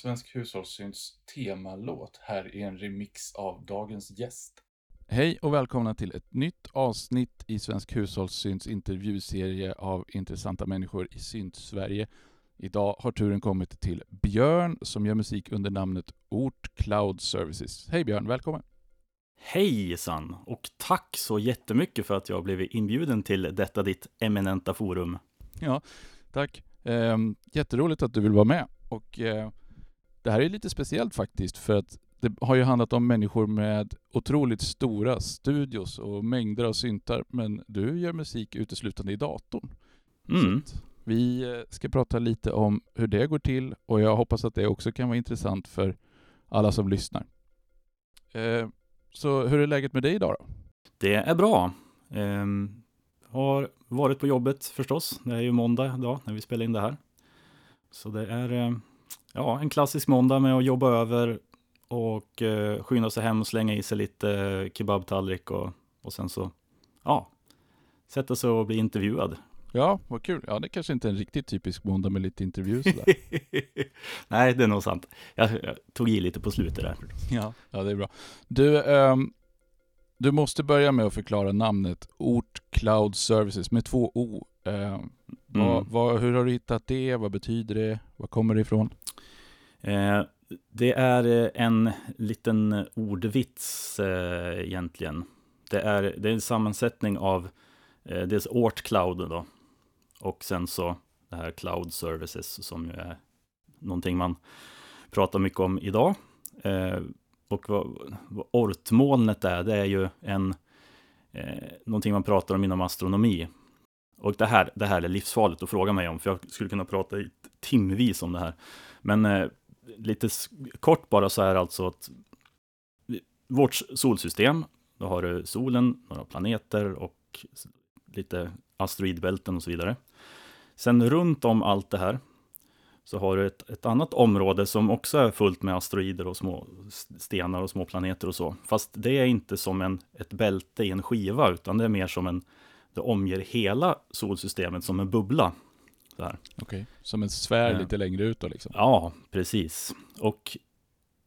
Svensk Hushållssynts temalåt här i en remix av dagens gäst. Hej och välkomna till ett nytt avsnitt i Svensk Hushållssynts intervjuserie av intressanta människor i Synt-Sverige. Idag har turen kommit till Björn som gör musik under namnet Ort Cloud Services. Hej Björn, välkommen! Hejsan! Och tack så jättemycket för att jag blev inbjuden till detta ditt eminenta forum. Ja, tack. Eh, jätteroligt att du vill vara med. Och eh, det här är lite speciellt faktiskt för att det har ju handlat om människor med otroligt stora studios och mängder av syntar, men du gör musik uteslutande i datorn. Mm. vi eh, ska prata lite om hur det går till och jag hoppas att det också kan vara intressant för alla som lyssnar. Eh, så hur är läget med dig idag då? Det är bra. Ehm, har varit på jobbet förstås. Det är ju måndag idag när vi spelar in det här. Så det är eh, ja, en klassisk måndag med att jobba över och eh, skynda sig hem och slänga i sig lite kebabtallrik och, och sen så, ja, sätta sig och bli intervjuad. Ja, vad kul. Ja, det kanske inte är en riktigt typisk måndag med lite intervjuer sådär. Nej, det är nog sant. Jag, jag, tog i lite på slutet där. Ja, ja det är bra. Du, um, du måste börja med att förklara namnet Ort Cloud Services med två O. Uh, mm. vad, vad, hur har du hittat det? Vad betyder det? Var kommer det ifrån? Eh, det är eh, en liten ordvits eh, egentligen. Det är, det är en sammansättning av dels Ort Cloud då, och sen så det här Cloud Services som ju är någonting man pratar mycket om idag. Och vad, vad ORT-molnet är, det är ju en, eh, någonting man pratar om inom astronomi. Och det här, det här är livsfarligt att fråga mig om, för jag skulle kunna prata i timvis om det här. Men eh, lite kort bara så är alltså att vårt solsystem, då har du solen, några planeter och lite asteroidbälten och så vidare. Sen runt om allt det här så har du ett, ett, annat område som också är fullt med asteroider och små stenar och små planeter och så. Fast det är inte som en, ett bälte i en skiva, utan det är mer som en, det omger hela solsystemet som en bubbla. Okej, okay. som en sfär eh, lite längre ut då liksom? Ja, precis. Och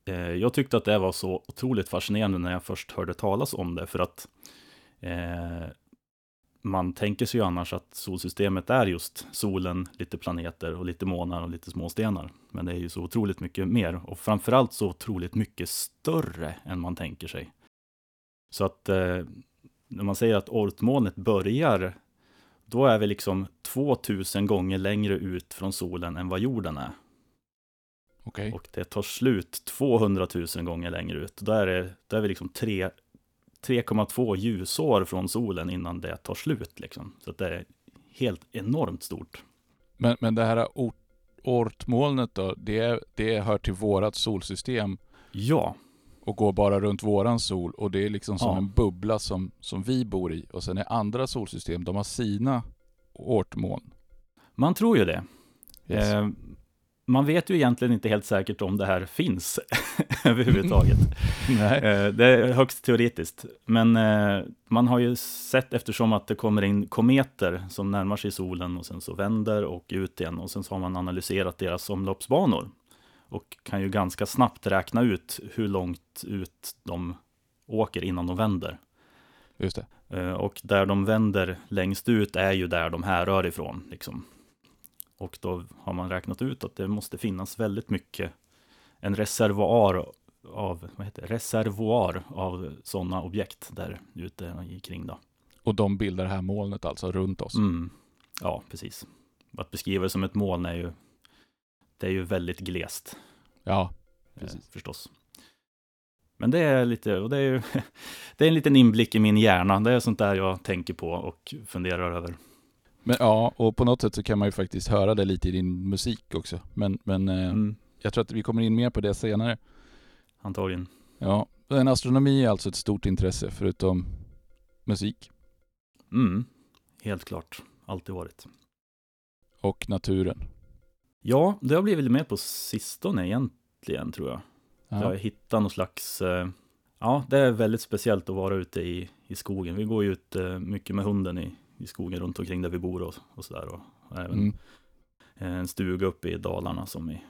eh, jag tyckte att det var så otroligt fascinerande när jag först hörde talas om det, för att eh, man tänker sig ju annars att solsystemet är just solen, lite planeter och lite månar och lite småstenar. Men det är ju så otroligt mycket mer och framförallt så otroligt mycket större än man tänker sig. Så att eh, när man säger att Ortmolnet börjar, då är vi liksom 2000 gånger längre ut från solen än vad jorden är. Okay. Och det tar slut 200 000 gånger längre ut. Då är, det, då är vi liksom tre 3,2 ljusår från solen innan det tar slut. Liksom. Så det är helt enormt stort. Men, men det här ort, ortmolnet då, det, det hör till vårat solsystem? Ja. Och går bara runt våran sol och det är liksom som ja. en bubbla som, som vi bor i. Och sen är andra solsystem, de har sina ortmoln. Man tror ju det. Yes. Eh, man vet ju egentligen inte helt säkert om det här finns överhuvudtaget. Nej. Eh, det är högst teoretiskt. Men eh, man har ju sett eftersom att det kommer in kometer som närmar sig solen och sen så vänder och ut igen och sen så har man analyserat deras omloppsbanor och kan ju ganska snabbt räkna ut hur långt ut de åker innan de vänder. Just det. Eh, och där de vänder längst ut är ju där de här rör ifrån. Liksom. Och då har man räknat ut att det måste finnas väldigt mycket, en reservoar av, vad heter det? reservoar av sådana objekt där ute kring då. Och de bildar det här molnet alltså runt oss? Mm. Ja, precis. Att beskriva det som ett moln är ju, det är ju väldigt glest. Ja, eh, precis. Förstås. Men det är lite, och det är ju, det är en liten inblick i min hjärna. Det är sånt där jag tänker på och funderar över. Men ja, och på något sätt så kan man ju faktiskt höra det lite i din musik också. Men, men eh, mm. jag tror att vi kommer in mer på det senare. Antagligen. Ja, en astronomi är alltså ett stort intresse förutom musik. Mm, helt klart. Alltid varit. Och naturen. Ja, det har blivit mer på sistone egentligen tror jag. Ja. Jag hittat någon slags, eh, ja det är väldigt speciellt att vara ute i, i skogen. Vi går ju ut eh, mycket med hunden i, i skogen runt omkring där vi bor och, och sådär. Och även mm. en stuga uppe i Dalarna som vi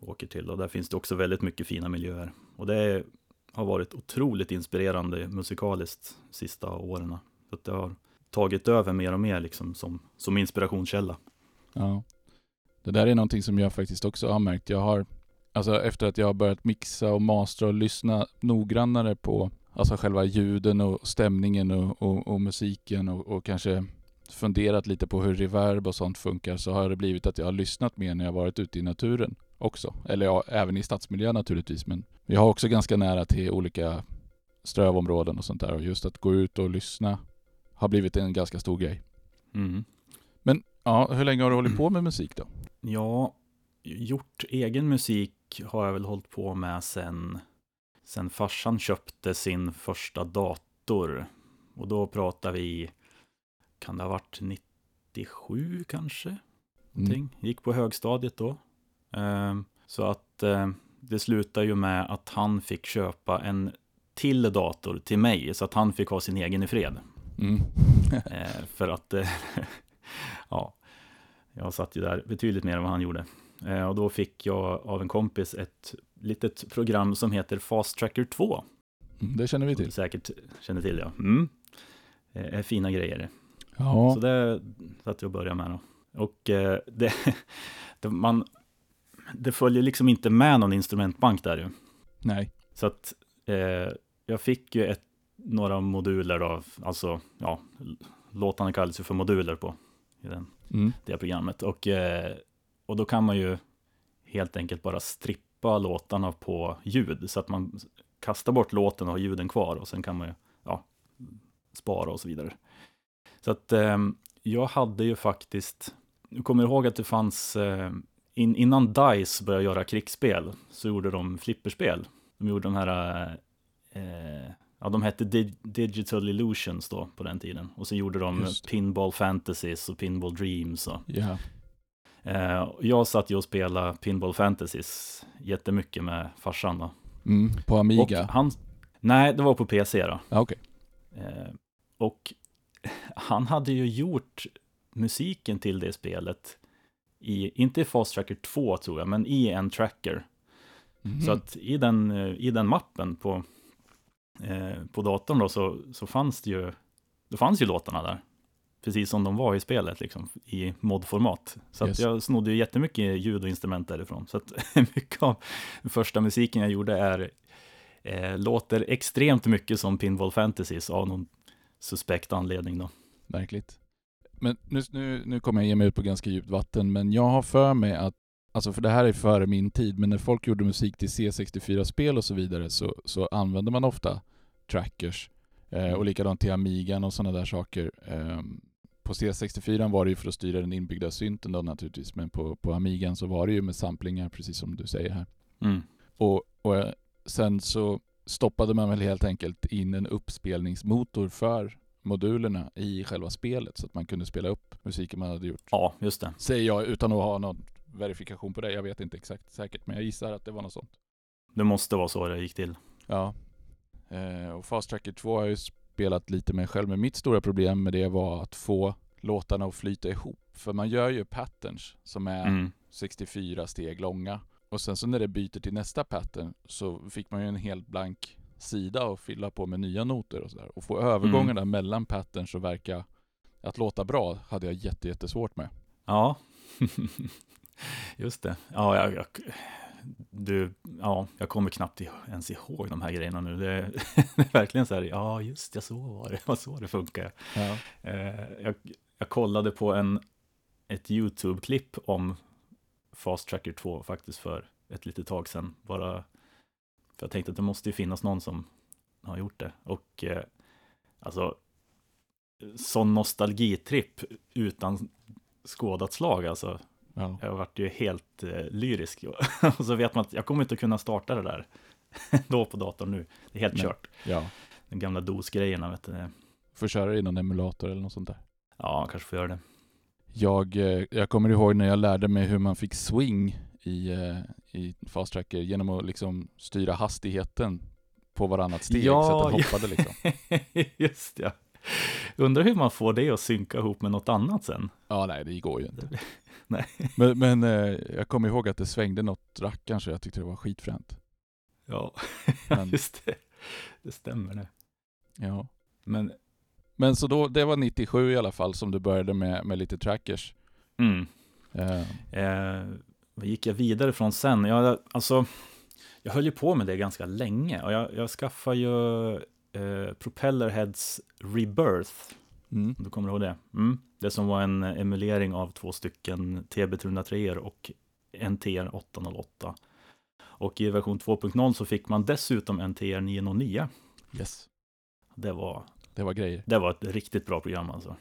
åker till. Och där finns det också väldigt mycket fina miljöer. Och det har varit otroligt inspirerande musikaliskt de sista åren. Så att det har tagit över mer och mer liksom som, som inspirationskälla. Ja. Det där är någonting som jag faktiskt också har märkt. Jag har, alltså efter att jag har börjat mixa och mastra och lyssna noggrannare på alltså själva ljuden och stämningen och, och, och musiken och, och, kanske funderat lite på hur reverb och sånt funkar så har det blivit att jag har lyssnat mer när jag varit ute i naturen också. Eller ja, även i stadsmiljö naturligtvis. Men jag har också ganska nära till olika strövområden och sånt där. Och just att gå ut och lyssna har blivit en ganska stor grej. Mm. Men ja, hur länge har du hållit på med musik då? Ja, gjort egen musik har jag väl hållit på med sen, sen farsan köpte sin första dator. Och då pratar vi, kan det ha varit 97 kanske? Någonting. Gick på högstadiet då. Ehm, så att eh, det slutar ju med att han fick köpa en till dator till mig, så att han fick ha sin egen i fred. Mm. Eh, för att, eh, ja, jag satt ju där betydligt mer än vad han gjorde. och då fick jag av en kompis ett litet program som heter Fast Tracker 2. Mm, det känner vi till. Säkert känner till, ja. Mm. Är fina grejer. Ja. Så det satt jag och började med då. Och det, det, man det följer liksom inte med någon instrumentbank där ju. Nej. Så att eh, jag fick ju ett, några moduler då, alltså ja, låtarna kallas ju för moduler på i den, mm. det programmet. Och, eh, och då kan man ju helt enkelt bara strippa låtarna på ljud så att man kastar bort låten och har ljuden kvar och sen kan man ju ja, spara och så vidare. Så att ehm, jag hade ju faktiskt, jag kommer ihåg att det fanns eh, in, innan DICE började göra krigsspel så gjorde de flipperspel. De gjorde de här, eh, ja de hette Dig Digital Illusions då på den tiden. Och så gjorde de. Pinball Fantasies och Pinball Dreams. Och, yeah. eh, jag satt ju och spelade Pinball Fantasies jättemycket med farsan då. Mm, på Amiga? Han, nej, det var på PC då. Ah, okay. Eh, och han hade ju gjort musiken till det spelet i, inte i Fast Tracker 2 tror jag, men i en tracker. Mm. Så att i den, i den mappen på, eh, på datorn då så, så fanns det ju, det fanns ju låtarna där. Precis som de var i spelet, liksom, i modformat. Så yes. jag snodde ju jättemycket ljud och instrument därifrån. Så att mycket av första musiken jag gjorde är, eh, låter extremt mycket som Pinball Fantasies av någon suspekt anledning då. Verkligt. Men nu, nu, nu kommer jag ge mig ut på ganska djupt vatten, men jag har för mig att, alltså för det här är före min tid, men när folk gjorde musik till C64-spel och så vidare så, så använde man ofta trackers. Eh, och likadant till Amigan och sådana där saker. Eh, på C64 var det ju för att styra den inbyggda synten då naturligtvis, men på, på Amigan så var det ju med samplingar, precis som du säger här. Mm. Och, och eh, sen så stoppade man väl helt enkelt in en uppspelningsmotor för modulerna i själva spelet så att man kunde spela upp musiken man hade gjort. Ja, just det. Säger jag utan att ha någon verifikation på det. Jag vet inte exakt säkert, men jag gissar att det var något sånt. Det måste vara så det gick till. Ja. Eh, och Fast Tracker 2 har jag ju spelat lite med själv, men mitt stora problem med det var att få låtarna att flyta ihop. För man gör ju patterns som är mm. 64 steg långa. Och sen så när det byter till nästa pattern så fick man ju en helt blank sida och fylla på med nya noter och sådär. Och få övergångarna mm. mellan patterns och verka att låta bra hade jag jätte, jättesvårt med. Ja, just det. Ja, jag, jag, du, ja, jag kommer knappt ens ihåg de här grejerna nu. Det är, det är verkligen så här, ja just det, så var det, var så det funkar. Ja. Eh, jag, jag kollade på en, ett YouTube-klipp om Fast Tracker 2 faktiskt för ett litet tag sedan. Bara för jag tänkte att det måste ju finnas någon som har gjort det. Och eh, alltså, sån nostalgitripp utan skådat slag alltså. Ja. Jag varit ju helt eh, lyrisk. och så vet man att jag kommer inte kunna starta det där då på datorn nu. Det är helt Nej. kört. Ja. De gamla DOS-grejerna, vet du. Får köra det i någon emulator eller något sånt där. Ja, kanske får göra det. Jag, eh, jag kommer ihåg när jag lärde mig hur man fick swing i, eh, i Fast Tracker genom att liksom styra hastigheten på varannat steg ja, så att den hoppade liksom. just ja. Undrar hur man får det att synka ihop med något annat sen. Ja, nej, det går ju inte. Nej. Men, men eh, jag kommer ihåg att det svängde något rackarn så jag tyckte det var skitfränt. Ja, Men- just det. Det stämmer det. Ja. Men, Men så då, det var 97 i alla fall som du började med, med lite trackers. mm. Eh, Eh, vad gick jag vidare från sen? Jag, alltså, jag höll ju på med det ganska länge och jag, jag skaffade ju eh, Propellerheads Rebirth, mm. du kommer ihåg det. Mm. Det som var en emulering av två stycken TB303 och NTR 808. Och i version 2.0 så fick man dessutom NTR 909. Yes. Det var, Det var grejer. det var ett riktigt bra program alltså.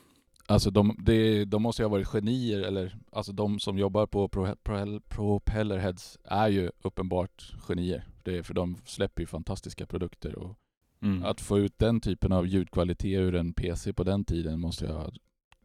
Alltså de, det, de måste ju ha varit genier, eller alltså de som jobbar på Pro, Pro, Propellerheads är ju uppenbart genier. Det är för de släpper ju fantastiska produkter och Mm. att få ut den typen av ljudkvalitet ur en PC på den tiden måste ju ha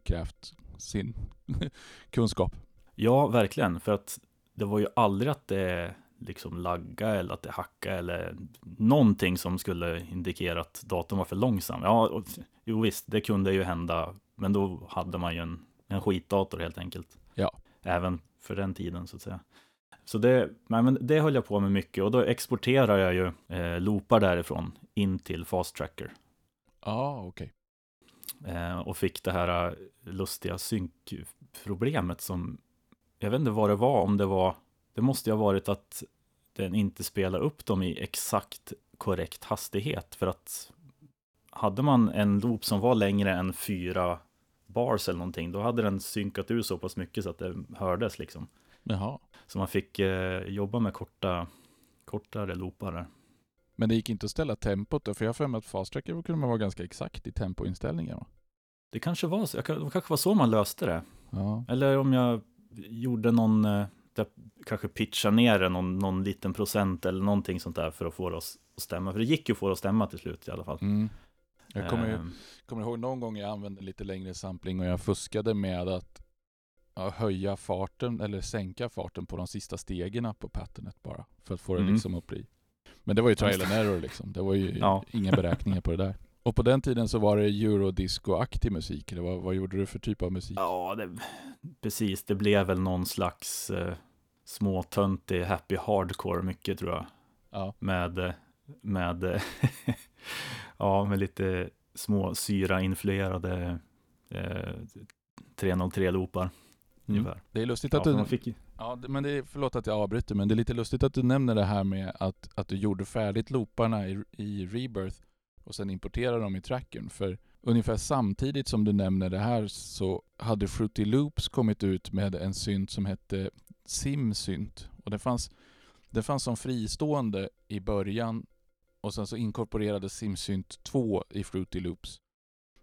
krävt sin kunskap. Ja, verkligen. För att det var ju aldrig att det liksom lagga eller att det hacka eller någonting som skulle indikera att datorn var för långsam. Ja, och, jo visst, det kunde ju hända. Men då hade man ju en, en skitdator helt enkelt. Ja. Även för den tiden så att säga. Så det, men det höll jag på med mycket och då exporterar jag ju eh, loopar därifrån in till Fast Tracker. Ja, okej. Eh, och fick det här eh, lustiga synkproblemet som jag vet inte vad det var, om det var det måste ju ha varit att den inte spelar upp dem i exakt korrekt hastighet för att hade man en loop som var längre än fyra bars eller någonting, då hade den synkat ur så pass mycket så att det hördes liksom. Jaha. Så man fick eh, jobba med korta, kortare loopar där. Men det gick inte att ställa tempot då? För jag har för mig att fast tracker kunde man vara ganska exakt i tempoinställningen? Det kanske var så, jag det kanske var så man löste det. Ja. Eller om jag gjorde någon, eh, där kanske pitcha ner det någon, någon liten procent eller någonting sånt där för att få det att stämma. För det gick ju att få det att stämma till slut i alla fall. Mm. Jag kommer, ju, Ehm, kommer ihåg någon gång jag använde lite längre sampling och jag fuskade med att höja farten eller sänka farten på de sista stegen på patternet bara. För att få det Mm. liksom upp i. Men det var ju trial and error liksom. Det var ju Ja. inga beräkningar på det där. Och på den tiden så var det eurodisco-aktig musik. Eller vad, vad gjorde du för typ av musik? Ja, det, precis. Det blev väl någon slags eh, småtöntig happy hardcore mycket tror jag. Ja. Med, med, ja, med lite små syra-influerade eh, 303-loopar. Mm. Det är lustigt Ja, att för du... fick, Ja, men det är, förlåt att jag avbryter, men det är lite lustigt att du nämner det här med att, att du gjorde färdigt looparna i, i Rebirth och sen importerade dem i trackern. För ungefär samtidigt som du nämner det här så hade Fruity Loops kommit ut med en synt som hette SimSynt. Och det fanns, det fanns som fristående i början och sen så inkorporerades SimSynt 2 i Fruity Loops.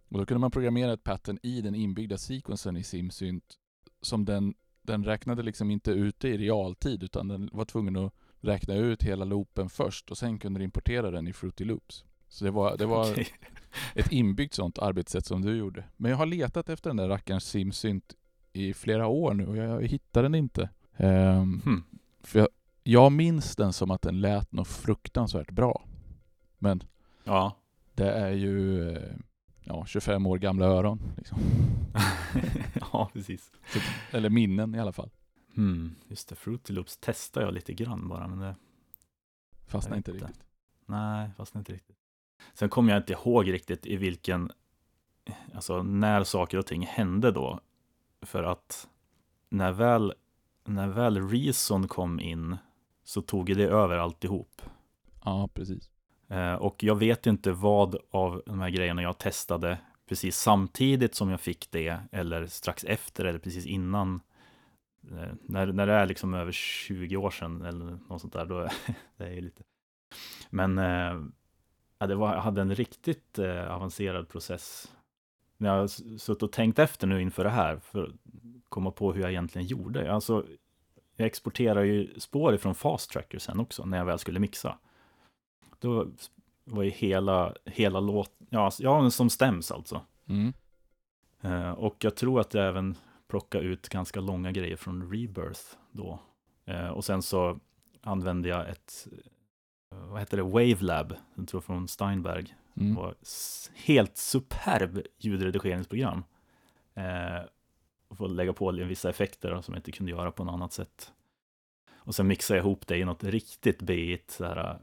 Och då kunde man programmera ett pattern i den inbyggda sequensen i SimSynt som den den räknade liksom inte ut i realtid utan den var tvungen att räkna ut hela loopen först och sen kunde du importera den i Fruity Loops. Så det var, det var Okej. ett inbyggt sånt arbetssätt som du gjorde. Men jag har letat efter den där rackarns SimSynt i flera år nu och jag, hittar den inte. Ehm, Hmm. för jag, jag minns den som att den lät något fruktansvärt bra. Men Ja. det är ju eh, ja, 25 år gamla öron. Liksom. ja, precis. Eller minnen i alla fall. Hmm. Just det, Fruity Loops testar jag lite grann bara, men det, Fastnar Jag inte riktigt. nej, fast inte riktigt. Sen kommer jag inte ihåg riktigt i vilken, alltså när saker och ting hände då. För att när väl, när väl Reason kom in så tog det över alltihop. Ja, precis. Eh, och jag vet inte vad av de här grejerna jag testade precis samtidigt som jag fick det eller strax efter eller precis innan. Eh, när, när det är liksom över 20 år sedan eller något sånt där, då är det är lite. Men eh, ja, det var, jag hade en riktigt avancerad process. När jag har suttit och tänkt efter nu inför det här för att komma på hur jag egentligen gjorde. Alltså, jag exporterar ju spår ifrån Fast Tracker sen också när jag väl skulle mixa. Då var ju hela, hela låt, ja, ja som stäms alltså. Mm. Eh, och jag tror att jag även plockade ut ganska långa grejer från Rebirth då. Eh, och sen så använde jag ett, eh, vad heter det, Wavelab, jag tror från Steinberg. Mm. Det var helt superb ljudredigeringsprogram. Eh, och få lägga på vissa effekter då, som jag inte kunde göra på något annat sätt. Och sen mixa ihop det i något riktigt beigt, så här,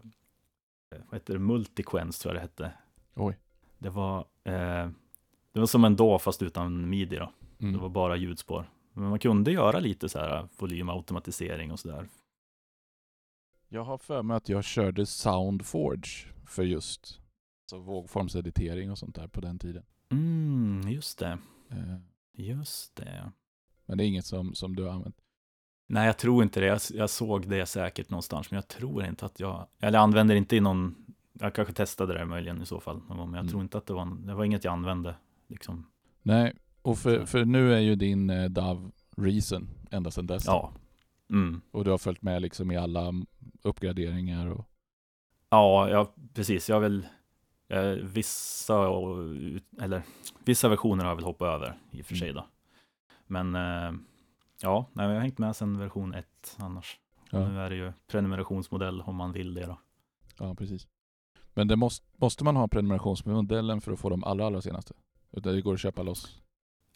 vad heter det, multiquence tror jag det hette. Oj. Det var, eh, det var som en DAW fast utan midi då. Mm. Det var bara ljudspår. Men man kunde göra lite så här volymautomatisering och sådär. Jag har för mig att jag körde Soundforge för just alltså vågformseditering och sånt där på den tiden. Mm, just det. Eh, Just det. Men det är inget som, som du har använt. Nej, jag tror inte det. Jag, jag såg det säkert någonstans, men jag tror inte att jag, eller jag använder inte i någon, jag kanske testade det möjligen i så fall, någon gång, men jag Mm. tror inte att det var, det var inget jag använde. Liksom. Nej, och för, för nu är ju din eh, DAV Reason ända sedan dess. Ja. Mm. Och du har följt med liksom i alla uppgraderingar och Ja, ja, precis. Jag väl eh, vissa, och- eller vissa versioner har jag väl hoppat över i och för sig Mm. då. Men eh, ja, nej, jag har hängt med sedan version 1 annars. ja, Nu är det ju prenumerationsmodell om man vill det då. ja precis. Men det måste, måste man ha prenumerationsmodellen för att få de allra, allra senaste? Utan det går att köpa loss?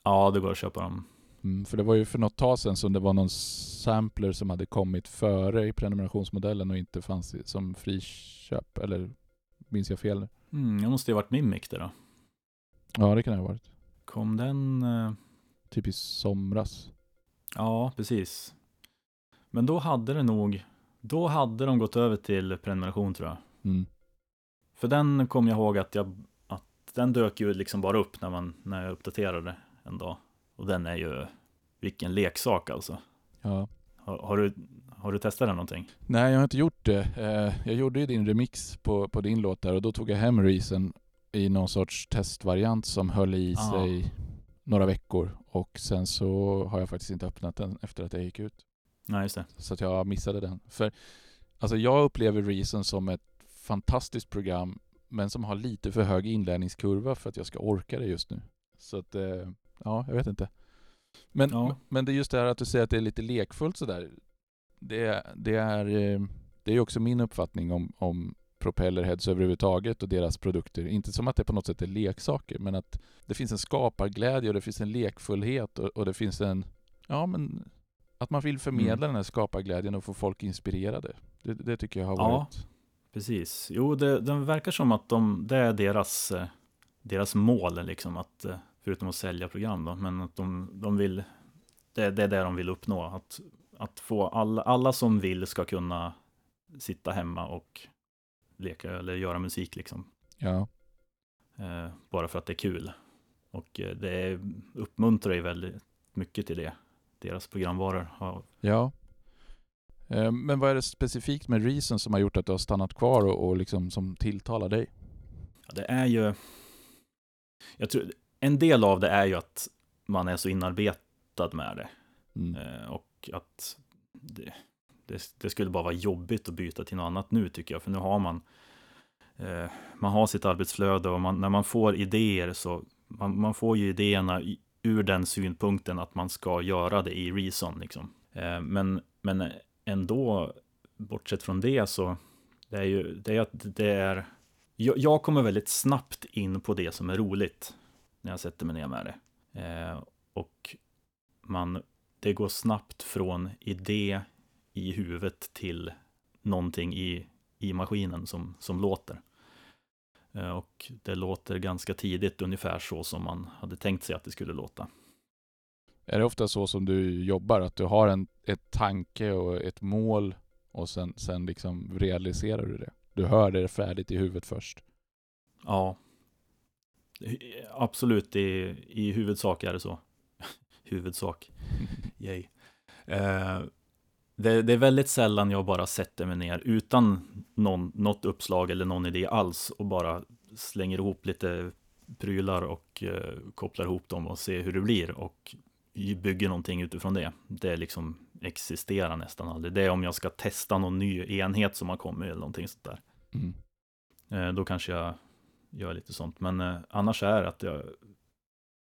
Ja, det går att köpa dem. Mm, för det var ju för något tag sedan som det var någon sampler som hade kommit före i prenumerationsmodellen och inte fanns som friköp. Eller minns jag fel? Mm, det måste ju ha varit Mimic det då. Ja, det kan det ha varit. Kom den? eh, Typ i somras. Ja, precis. Men då hade det nog, då hade de gått över till prenumeration tror jag. Mm. För den kom jag ihåg att jag, att den dök ju liksom bara upp när man, när jag uppdaterade en dag. Och den är ju, vilken leksak alltså. Ja. Har, har du, har du testat den någonting? Nej, jag har inte gjort det. Eh, Jag gjorde ju din remix på, på din låt där och då tog jag hem Reason i någon sorts testvariant som höll i Ah. sig några veckor. Och sen så har jag faktiskt inte öppnat den efter att jag gick ut. Nej, just det. Så att jag missade den. För alltså jag upplever Reason som ett fantastiskt program men som har lite för hög inlärningskurva för att jag ska orka det just nu. Så att, eh, ja, jag vet inte. Men, Ja. men det är just det här att du säger att det är lite lekfullt sådär. Det, det är eh, det är också min uppfattning om, om propellerheads överhuvudtaget och deras produkter. Inte som att det på något sätt är leksaker, men att det finns en skaparglädje och det finns en lekfullhet och, och det finns en, ja men, att man vill förmedla Mm. den här skaparglädjen och få folk inspirerade. Det, det tycker jag har Ja. varit... Precis. Jo, det, det verkar som att de, det är deras, eh, deras mål, liksom, att, eh, förutom att sälja program då, men att de, de vill, det, det är det de vill uppnå, att, att få alla, alla som vill ska kunna sitta hemma och leka eller göra musik liksom, Ja. eh, bara för att det är kul. Och eh, det uppmuntrar ju väldigt mycket till det. Deras programvaror har Ja. Eh, Men vad är det specifikt med Reason som har gjort att du har stannat kvar och, och liksom som tilltalar dig? Ja, det är ju... Jag tror, en del av det är ju att man är så inarbetad med det. Mm. Eh, och att det, det, det skulle bara vara jobbigt att byta till något annat nu tycker jag. För nu har man, eh, man har sitt arbetsflöde och man, när man får idéer så man, man får ju idéerna ur den synpunkten att man ska göra det i Reason. Liksom. Eh, men, men ändå, bortsett från det så det är ju det är att det är jag, jag kommer väldigt snabbt in på det som är roligt när jag sätter mig ner med det. Eh, och man, det går snabbt från idé i huvudet till någonting i, i maskinen som, som låter. Eh, och det låter ganska tidigt ungefär så som man hade tänkt sig att det skulle låta. Är det ofta så som du jobbar? Att du har en ett tanke och ett mål och sen, sen liksom realiserar du det? Du hör det färdigt i huvudet först? Ja, absolut i, i huvudsak är det så. huvudsak. Yay. Eh, det, det är väldigt sällan jag bara sätter mig ner utan någon, något uppslag eller någon idé alls och bara slänger ihop lite prylar och eh, kopplar ihop dem och ser hur det blir och bygger någonting utifrån det. Det liksom existerar nästan aldrig. Det är om jag ska testa någon ny enhet som har kommit eller någonting sånt där. Mm. Eh, då kanske jag gör lite sånt. Men eh, annars är att jag,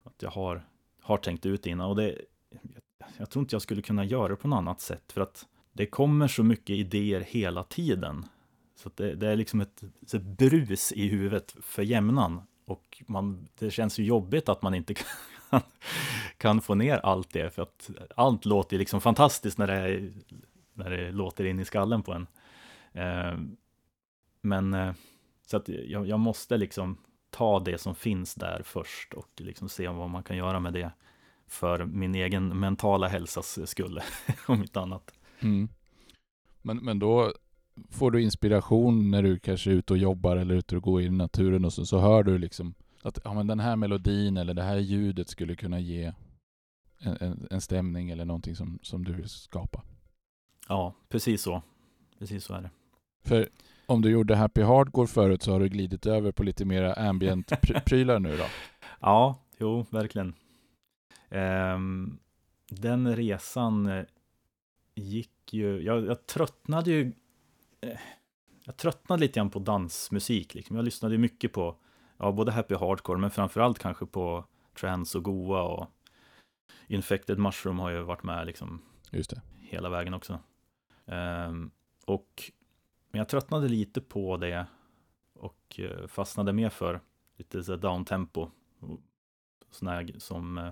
att jag har, har tänkt ut innan. Och det, jag, tror inte jag skulle kunna göra det på något annat sätt. För att det kommer så mycket idéer hela tiden. Så det, det, är liksom ett, ett brus i huvudet för jämnan. Och man, det känns ju jobbigt att man inte kan, kan få ner allt det. För att allt låter ju liksom fantastiskt när det, är, när det låter in i skallen på en. Eh, men eh, så att jag, jag, måste liksom ta det som finns där först och liksom se vad man kan göra med det för min egen mentala hälsas skull, om inte annat. Mm. Men, men då får du inspiration när du kanske är ute och jobbar eller ute och går i naturen och så, så hör du liksom att ja, men den här melodin eller det här ljudet skulle kunna ge en, en, en stämning eller någonting som, som du vill skapa. Ja, precis så. Precis så är det. För om du gjorde Happy Hardcore förut så har du glidit över på lite mera ambient-prylar nu då? Ja, jo, verkligen. Um, den resan eh, gick ju, jag, jag tröttnade ju, eh, jag tröttnade lite grann på dansmusik. Liksom. Jag lyssnade mycket på, ja, både Happy Hardcore, men framförallt kanske på trance och goa och Infected Mushroom har ju varit med liksom Just det. hela vägen också. Um, och men jag tröttnade lite på det och eh, fastnade mer för lite så downtempo. Sån som, eh,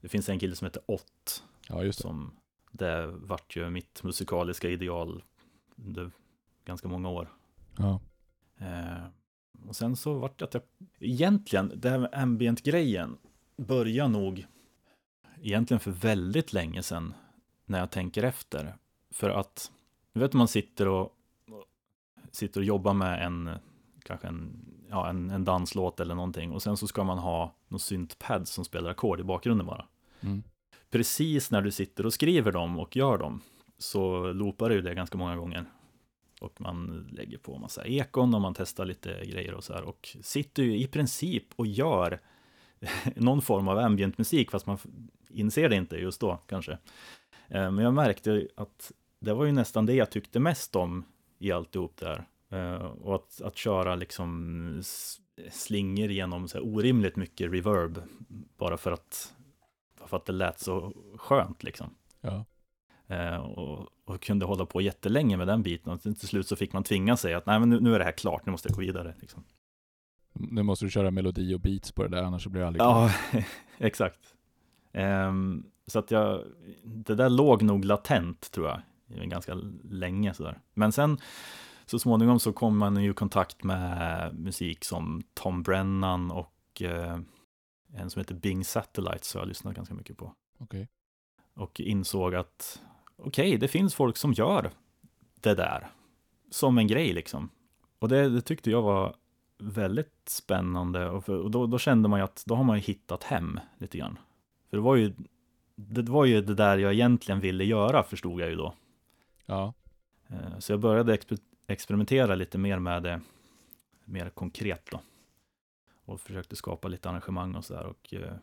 det finns en kille som heter Ott. Ja, just det. Som, det vart ju mitt musikaliska ideal under ganska många år. Ja. Eh, och sen så vart det att jag, egentligen, det här med ambient-grejen börjar nog egentligen för väldigt länge sedan när jag tänker efter. För att, du vet man sitter och sitter och jobbar med en, kanske en, ja, en, en danslåt eller någonting och sen så ska man ha något syntpad som spelar ackord i bakgrunden bara. Mm. Precis när du sitter och skriver dem och gör dem så loopar du det ganska många gånger. Och man lägger på massa ekon och man testar lite grejer och så här och sitter ju i princip och gör någon form av ambient musik fast man inser det inte just då kanske. Eh, men jag märkte att det var ju nästan det jag tyckte mest om i alltihop där. Eh, och att, att köra liksom slingor genom så orimligt mycket reverb bara för att, för att det lät så skönt liksom. Ja. Uh, och, och, kunde hålla på jättelänge med den biten och till slut så fick man tvinga sig att nej men nu, nu är det här klart, nu måste jag gå vidare. Liksom. Nu måste du köra melodi och beats på det där, annars blir det aldrig Ja, exakt. Um, så att jag, det där låg nog latent tror jag ganska länge sådär. Men sen så småningom så kom man ju i kontakt med musik som Tom Brennan och eh, en som heter Bing Satellite så jag lyssnat ganska mycket på. Okay. Och insåg att okej, okay, det finns folk som gör det där som en grej liksom. Och det, det tyckte jag var väldigt spännande och, för, och då, då, kände man ju att då har man ju hittat hem lite grann. För det var ju det var ju det där jag egentligen ville göra förstod jag ju då. Ja. Eh, så jag började exper experimentera lite mer med det, mer konkret då. Och försökte skapa lite arrangemang och sådär. Och eh,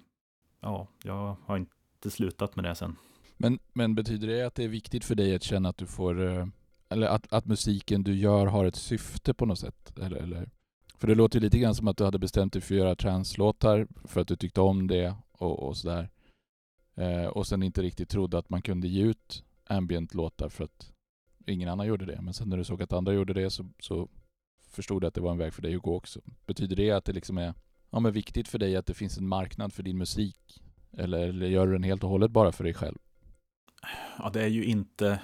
ja, jag har inte slutat med det sen. Men, men betyder det att det är viktigt för dig att känna att du får, eh, eller att, att musiken du gör har ett syfte på något sätt? Eller, eller? För det låter ju lite grann som att du hade bestämt dig för att göra translåtar för att du tyckte om det och, och sådär. Eh, och sen inte riktigt trodde att man kunde ge ut ambient-låtar för att ingen annan gjorde det. Men sen när du såg att andra gjorde det så, så förstod att det var en väg för dig att gå också. Betyder det att det liksom är ja, men viktigt för dig att det finns en marknad för din musik? Eller, eller gör du den helt och hållet bara för dig själv? Ja, det är ju inte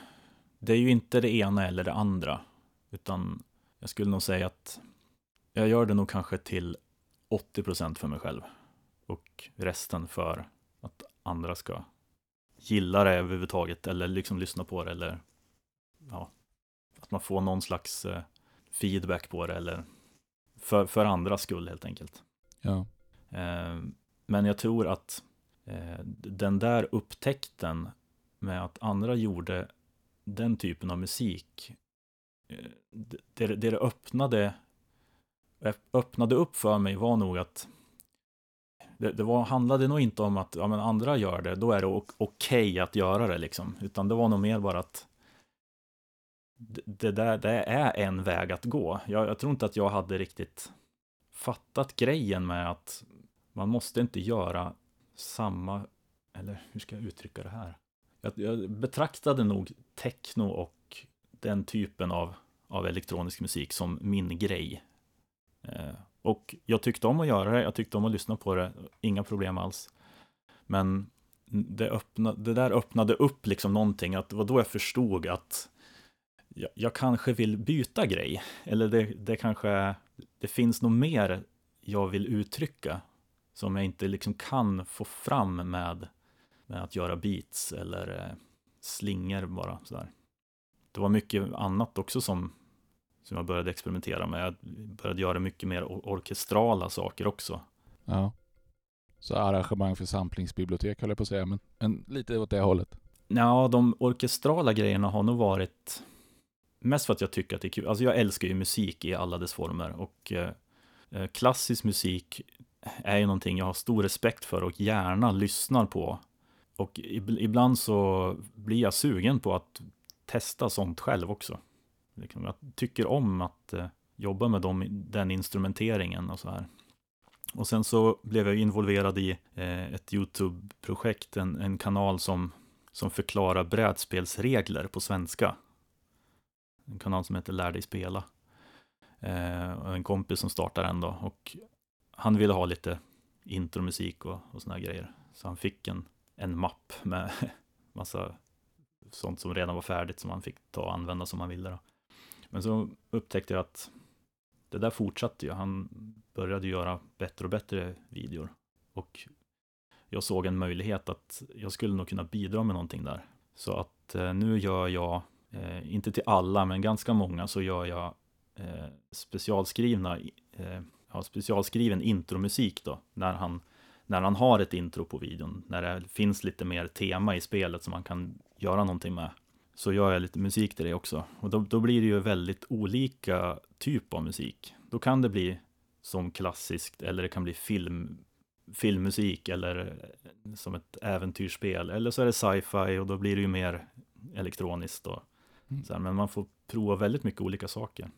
det är ju inte det ena eller det andra. Utan jag skulle nog säga att jag gör det nog kanske till 80% för mig själv. Och resten för att andra ska gilla det överhuvudtaget eller liksom lyssna på det eller ja, att man får någon slags eh, feedback på det eller för, för andras skull helt enkelt. Ja. Eh, men jag tror att eh, den där upptäckten med att andra gjorde den typen av musik eh, det, det, det öppnade öppnade upp för mig var nog att det, det var, handlade nog inte om att ja, men andra gör det, då är det okej okay att göra det liksom. Utan det var nog mer bara att det, där, det är en väg att gå. Jag, jag tror inte att jag hade riktigt fattat grejen med att man måste inte göra samma, eller hur ska jag uttrycka det här? Jag, jag betraktade nog techno och den typen av, av elektronisk musik som min grej. Eh, och jag tyckte om att göra det, jag tyckte om att lyssna på det, inga problem alls. Men det, öppna, det där öppnade upp liksom någonting, att det var då jag förstod att jag, jag kanske vill byta grej. Eller det, det kanske, det finns nog mer jag vill uttrycka som jag inte liksom kan få fram med, med att göra beats eller eh, slingor bara sådär. Det var mycket annat också som, som jag började experimentera med. Jag började göra mycket mer or orkestrala saker också. Ja. Så arrangemang för samplingsbibliotek höll jag på att säga, men, men lite åt det hållet. Ja, de orkestrala grejerna har nog varit mest för att jag tycker att det är kul. Alltså jag älskar ju musik i alla dess former och eh, eh klassisk musik är ju någonting jag har stor respekt för och gärna lyssnar på. Och ibland så blir jag sugen på att testa sånt själv också. Liksom, jag tycker om att eh, jobba med dem, den instrumenteringen och så här. Och sen så blev jag involverad i eh, ett YouTube-projekt, en, en kanal som, som förklarar brädspelsregler på svenska. En kanal som heter Lär dig spela. Eh, en kompis som startade den då och han ville ha lite intromusik och, och såna grejer. Så han fick en, en mapp med massa sånt som redan var färdigt som han fick ta och använda som han ville. Då. Men så upptäckte jag att det där fortsatte ju. Han började göra bättre och bättre videor. Och jag såg en möjlighet att jag skulle nog kunna bidra med någonting där. Så att eh, nu gör jag, eh, inte till alla, men ganska många, så gör jag eh, specialskrivna, eh, ja, specialskriven intromusik då, när han, när han har ett intro på videon, när det finns lite mer tema i spelet som man kan göra någonting med så gör jag lite musik till det också. Och då, då blir det ju väldigt olika typ av musik. Då kan det bli som klassiskt eller det kan bli film, filmmusik eller eh, som ett äventyrsspel. Eller så är det sci-fi och då blir det ju mer elektroniskt. Då. Mm. Så här, men man får prova väldigt mycket olika saker.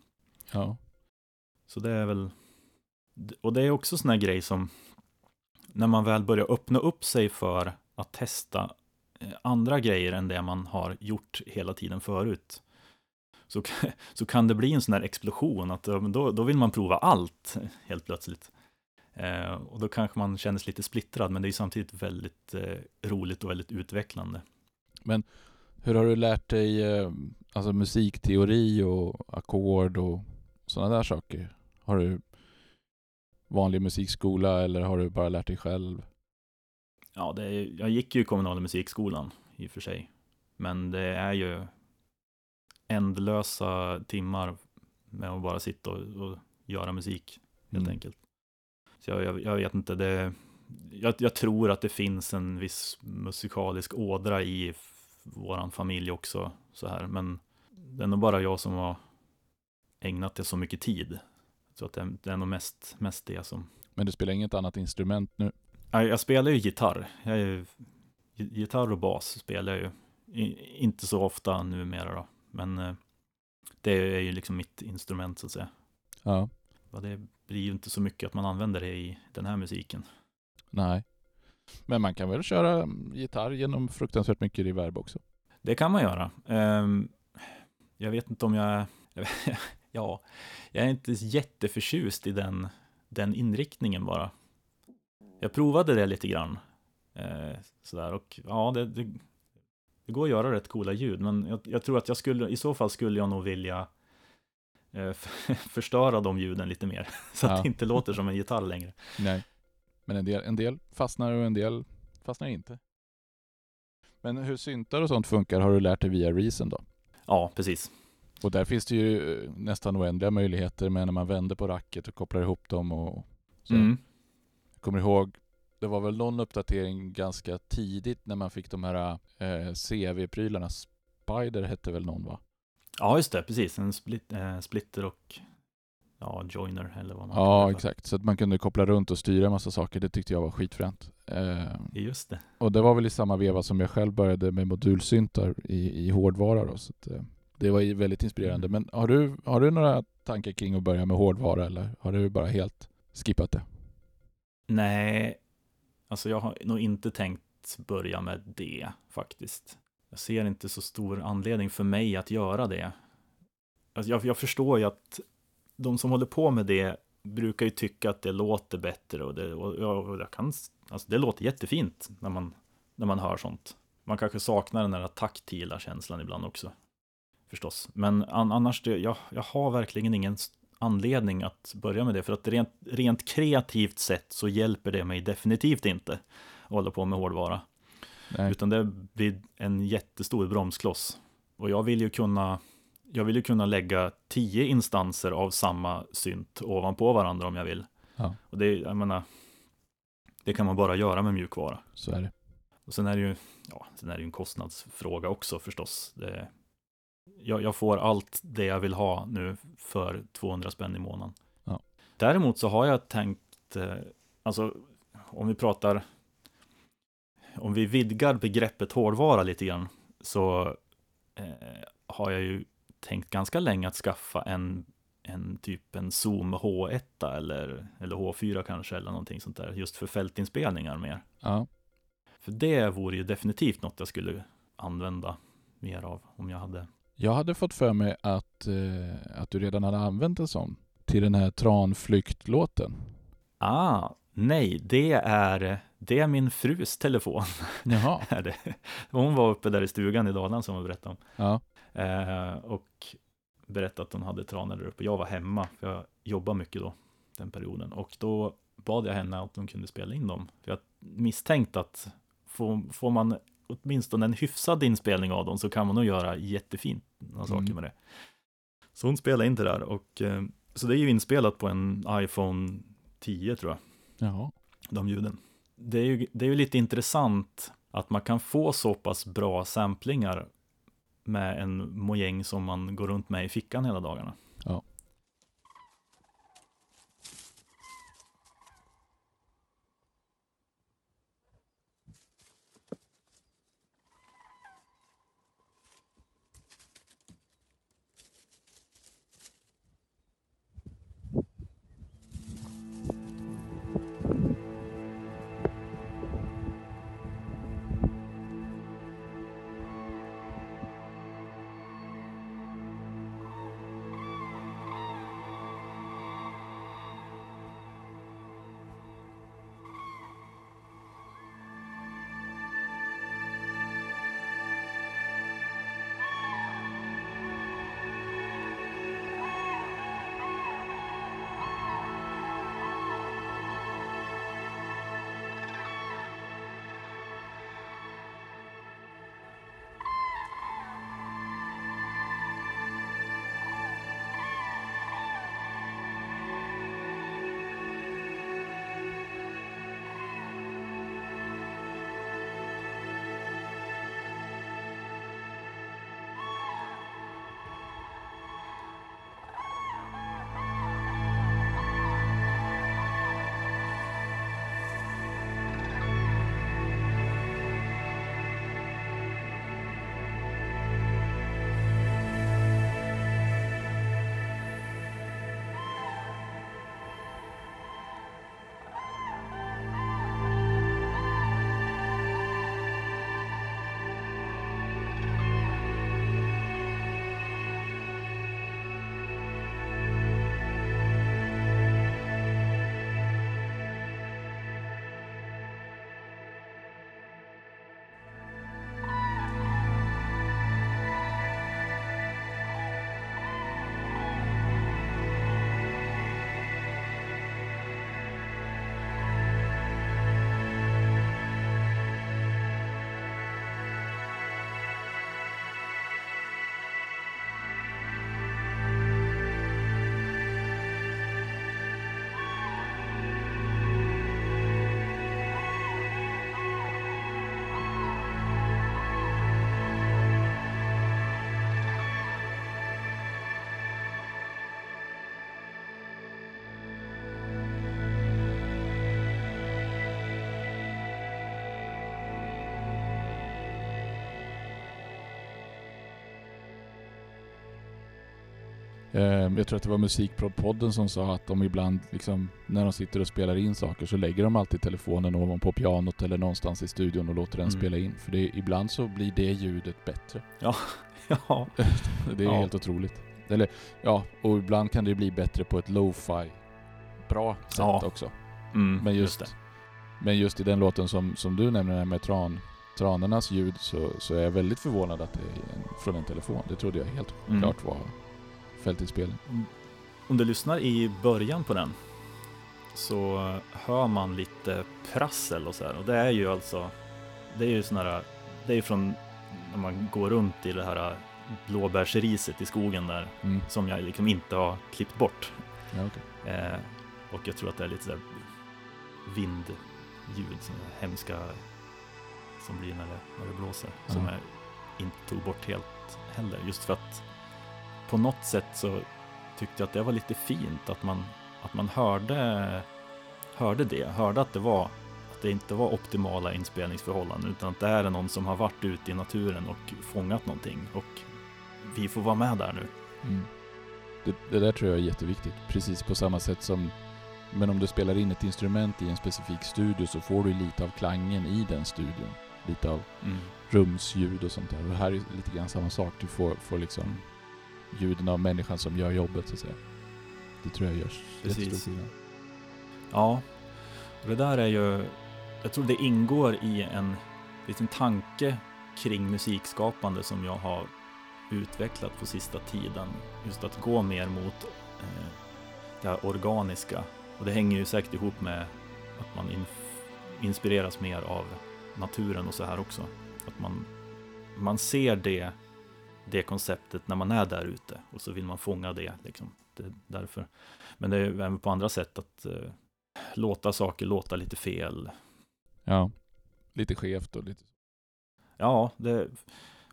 Ja. Så det är väl, och det är också sån här grej som när man väl börjar öppna upp sig för att testa Eh, andra grejer än det man har gjort hela tiden förut. Så, så kan det bli en sån här explosion, att då, då vill man prova allt helt plötsligt. Eh, och då kanske man känner sig lite splittrad, men det är samtidigt väldigt eh, roligt och väldigt utvecklande. Men hur har du lärt dig eh, alltså musikteori och ackord och sådana där saker? Har du vanlig musikskola eller har du bara lärt dig själv? Ja, det jag gick ju kommunala musikskolan i och för sig. Men det är ju ändlösa timmar med att bara sitta och, och göra musik helt mm. enkelt. Så jag, jag, jag, vet inte, det, jag, jag, tror att det finns en viss musikalisk ådra i våran familj också så här. Men det är nog bara jag som har ägnat det så mycket tid. Så att det, det är nog mest, mest det som... Men du spelar inget annat instrument nu? Jag spelar ju gitarr. Jag är, gitarr och bas spelar jag ju. inte så ofta numera då. Men eh, det är ju liksom mitt instrument så att säga. Ja. Det blir ju inte så mycket att man använder det i den här musiken. Nej. Men man kan väl köra gitarr genom fruktansvärt mycket reverb också? Det kan man göra. Ehm, jag vet inte om jag... ja, jag är inte jätteförtjust i den, den inriktningen bara jag provade det lite grann. Eh, sådär och ja, det, det, det, går att göra rätt coola ljud, men jag, jag, tror att jag skulle, i så fall skulle jag nog vilja eh, förstöra de ljuden lite mer. Så att det inte låter som en gitarr längre. Nej, men en del, en del fastnar och en del fastnar inte. Men hur syntar och sånt funkar har du lärt dig via Reason då? Ja, precis. Och där finns det ju eh, nästan oändliga möjligheter med när man vänder på racket och kopplar ihop dem och så. Mm kommer ihåg, det var väl någon uppdatering ganska tidigt när man fick de här eh, CV-prylarna. Spider hette väl någon va? Ja, just det, precis. En split, eh, splitter och ja, joiner eller vad man Ja, exakt. Så att man kunde koppla runt och styra en massa saker. Det tyckte jag var skitfränt. Eh, just det. Och det var väl i samma veva som jag själv började med modulsyntar i, i hårdvara då. Så att, eh, det var väldigt inspirerande. Mm. Men har du, har du några tankar kring att börja med hårdvara eller har du bara helt skippat det? Nej, alltså jag har nog inte tänkt börja med det faktiskt. Jag ser inte så stor anledning för mig att göra det. alltså jag, jag förstår ju att de som håller på med det brukar ju tycka att det låter bättre och det, och jag, jag kan, alltså det låter jättefint när man, när man hör sånt. Man kanske saknar den där taktila känslan ibland också. Förstås. Men an, annars, det, jag, jag har verkligen ingen anledning att börja med det. För att rent, rent kreativt sett så hjälper det mig definitivt inte att hålla på med hårdvara. Nej. Utan det blir en jättestor bromskloss. Och jag vill ju kunna jag vill ju kunna lägga tio instanser av samma synt ovanpå varandra om jag vill. Ja. Och det, jag menar, det kan man bara göra med mjukvara. Så är det. Och sen är det ju, ja, sen är det ju en kostnadsfråga också förstås. Det, jag, jag får allt det jag vill ha nu för 200 spänn i månaden. Ja. Däremot så har jag tänkt, eh, alltså om vi pratar, om vi vidgar begreppet hårdvara lite grann, så eh, har jag ju tänkt ganska länge att skaffa en, en typ en Zoom H1 eller, eller H4 kanske eller någonting sånt där, just för fältinspelningar mer. Ja. För det vore ju definitivt något jag skulle använda mer av om jag hade. Jag hade fått för mig att, eh, att du redan hade använt en sån till den här Tranflykt-låten. Ah, nej, det är, det är min frus telefon. Jaha. Hon var uppe där i stugan i Dalarna som hon berättade om. Ja. Eh, och berättade att hon hade tranor där uppe. Jag var hemma, för jag jobbade mycket då, den perioden. Och då bad jag henne att hon kunde spela in dem. För jag misstänkte att får, får man åtminstone en hyfsad inspelning av dem så kan man nog göra jättefint några saker Mm. med det. Så hon spelade in det där och eh, så det är ju inspelat på en iPhone 10 tror jag Jaha. de ljuden. Det är, ju, det är ju lite intressant att man kan få så pass bra samplingar med en mojäng som man går runt med i fickan hela dagarna. Ja. Jag tror att det var Musikprodpodden som sa att de ibland, liksom, när de sitter och spelar in saker så lägger de alltid telefonen ovanpå pianot eller någonstans i studion och låter den Mm. spela in. För det, ibland så blir det ljudet bättre. Ja, Det är Ja. helt otroligt. Eller ja, och ibland kan det bli bättre på ett lo-fi bra sätt Ja. också. Mm, Men just, det. men just i den låten som, som du nämner här med tran, tranornas ljud så, så är jag väldigt förvånad att det är en, från en telefon. Det trodde jag helt Mm. klart var fältinspelning. Om du lyssnar i början på den så hör man lite prassel och så här. Och det är ju alltså, det är ju sån här, det är ju från när man går runt i det här blåbärsriset i skogen där Mm. som jag liksom inte har klippt bort. Ja, okej. Eh, och jag tror att det är lite sådär vindljud, sådana hemska som blir när det, när det blåser. Som Ja. jag inte tog bort helt heller. Just för att på något sätt så tyckte jag att det var lite fint att man, att man hörde, hörde det. Hörde att det var att det inte var optimala inspelningsförhållanden utan att det här är någon som har varit ute i naturen och fångat någonting. Och vi får vara med där nu. Mm. Det, det där tror jag är jätteviktigt. Precis på samma sätt som men om du spelar in ett instrument i en specifik studio så får du lite av klangen i den studion. Lite av Mm. rumsljud och sånt där. Och här är lite grann samma sak. Du får, får liksom ljuden av människan som gör jobbet så att säga. Det tror jag gör Precis. skillnad. Ja, och det där är ju, jag tror det ingår i en liten tanke kring musikskapande som jag har utvecklat på sista tiden. Just att gå mer mot eh, det här organiska. Och det hänger ju säkert ihop med att man inf- inspireras mer av naturen och så här också. Att man, man ser det, det konceptet när man är där ute och så vill man fånga det. Liksom. det är därför. Men det är även på andra sätt att eh, låta saker låta lite fel. Ja. Lite skevt och lite... Ja, det,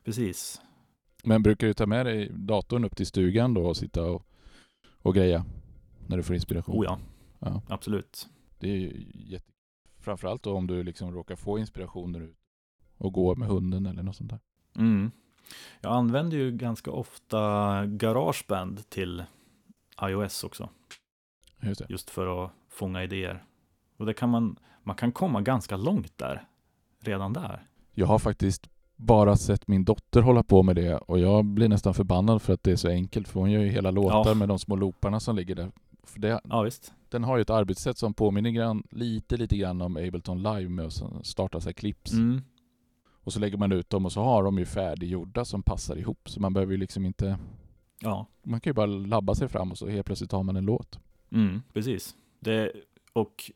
precis. Men brukar du ta med dig datorn upp till stugan då och sitta och, och greja? När du får inspiration? Oh ja, ja. absolut. Det är ju jätte... Framförallt då om du liksom råkar få inspiration när du och går med hunden eller något sånt där. Mm. Jag använder ju ganska ofta Garageband till iOS också, Just just för att fånga idéer. Och det kan man, man kan komma ganska långt där, redan där. Jag har faktiskt bara sett min dotter hålla på med det och jag blir nästan förbannad för att det är så enkelt för hon gör ju hela låtar Ja. med de små looparna som ligger där. För det, Ja, visst. den har ju ett arbetssätt som påminner grann, lite, lite grann om Ableton Live med att starta sig clips. Mm. Och så lägger man ut dem och så har de ju färdiggjorda som passar ihop. Så man behöver ju liksom inte... Ja, Man kan ju bara labba sig fram och så helt plötsligt har man en låt. mm, precis. Det, och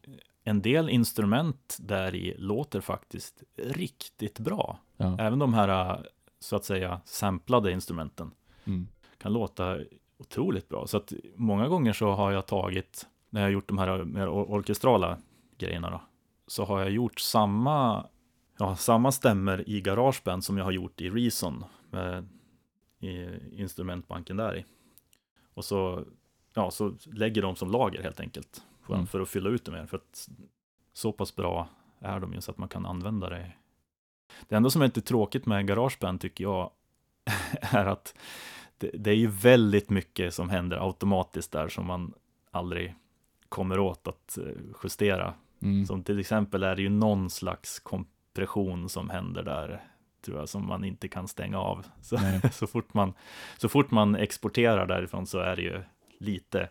en del instrument där i låter faktiskt riktigt bra. Ja. Även de här, så att säga, samplade instrumenten. Mm. kan låta otroligt bra. Så att många gånger så har jag tagit, när jag har gjort de här mer or- orkestrala grejerna då, så har jag gjort samma, ja, samma stämmer i Garageband som jag har gjort i Reason med i instrumentbanken där i. Och så, ja, så lägger de som lager helt enkelt för, Mm. för att fylla ut det mer. För att så pass bra är de ju så att man kan använda det. Det enda som är lite tråkigt med Garageband tycker jag är att det, det är ju väldigt mycket som händer automatiskt där som man aldrig kommer åt att eh, justera. Mm. Som till exempel är det ju någon slags kompression som händer där, tror jag, som man inte kan stänga av. Så, så, fort, man, så fort man exporterar därifrån så är det ju lite,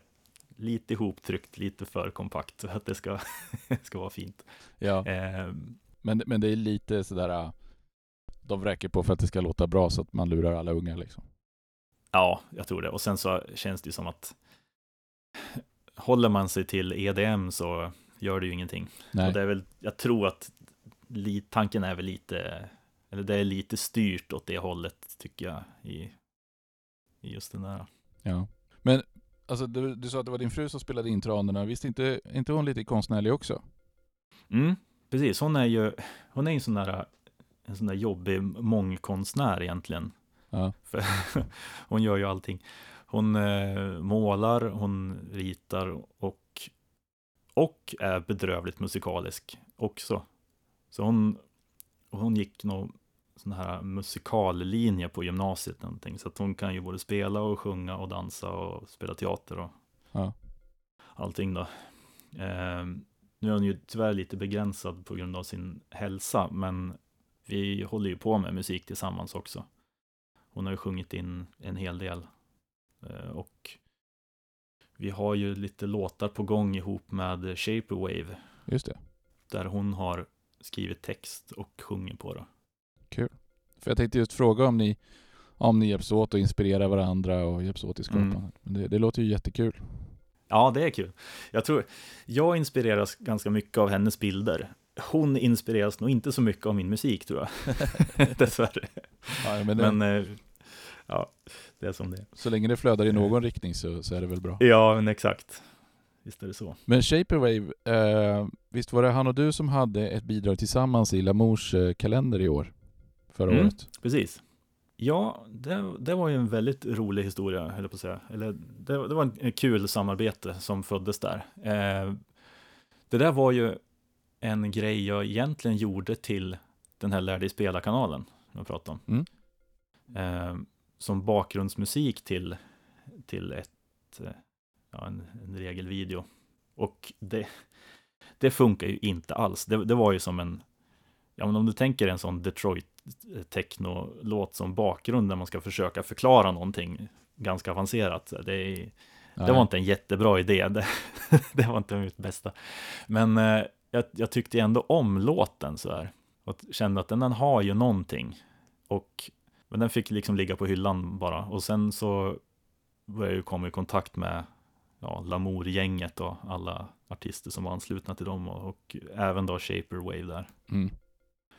lite ihoptryckt, lite för kompakt för att det ska, ska vara fint. Ja. Eh, Men, men det är lite sådär... äh, De vräker på för att det ska låta bra så att man lurar alla unga liksom. Ja, jag tror det. Och sen så känns det ju som att håller man sig till EDM så gör det ju ingenting. Nej. Och det är väl, jag tror att tanken är väl lite, eller det är lite styrt åt det hållet tycker jag i, i just den där. Ja. Men alltså, du, du sa att det var din fru som spelade in tranorna. Visst inte, inte hon lite konstnärlig också? Mm, precis, hon är ju, hon är en sån där, en sån där jobbig mångkonstnär egentligen. Ja. Hon gör ju allting. Hon eh, målar, hon ritar och, och är bedrövligt musikalisk också. Så hon, och hon gick någon sån här musikallinje på gymnasiet någonting. Så att hon kan ju både spela och sjunga och dansa och spela teater och Ja. allting då. Eh, nu är hon ju tyvärr lite begränsad på grund av sin hälsa, men vi håller ju på med musik tillsammans också. Hon har ju sjungit in en hel del Eh, och vi har ju lite låtar på gång ihop med Shaper Wave. Just det. Där hon har skrivit text och sjunger på det. För jag tänkte just fråga om ni, om ni hjälps åt att inspirera varandra och hjälps åt i skapandet. Mm. Det, det låter ju jättekul. Ja, det är kul. Jag tror, jag inspireras ganska mycket av hennes bilder. Hon inspireras nog inte så mycket av min musik tror jag. Dessvärre. Ja, men det, Men eh, ja, det är som det är. så länge det flödar i någon riktning så, så är det väl bra. Ja, men exakt. Visst är det så. Men Shaperwave, eh, visst var det han och du som hade ett bidrag tillsammans i Lamours eh, kalender i år? Förra Mm. året? Precis. Ja, det, det var ju en väldigt rolig historia, höll jag på att säga. Eller, det, det var en, en kul samarbete som föddes där. Eh, det där var ju en grej jag egentligen gjorde till den här Lär dig spela-kanalen, som jag pratade om. Mm. Eh, som bakgrundsmusik till, till ett, eh, ja, en, en regelvideo. Och det, det funkar ju inte alls. Det, det var ju som en, ja men om du tänker en sån Detroit techno-låt som bakgrund när man ska försöka förklara någonting ganska avancerat. Det, är, det var inte en jättebra idé, det, det var inte mitt bästa. Men eh, jag, jag tyckte ändå om låten så här. Och kände att den, den har ju någonting. Och, men den fick liksom ligga på hyllan bara. Och sen så började jag ju komma i kontakt med ja, Lamour-gänget och alla artister som var anslutna till dem och, och även då Shaper Wave där. Mm.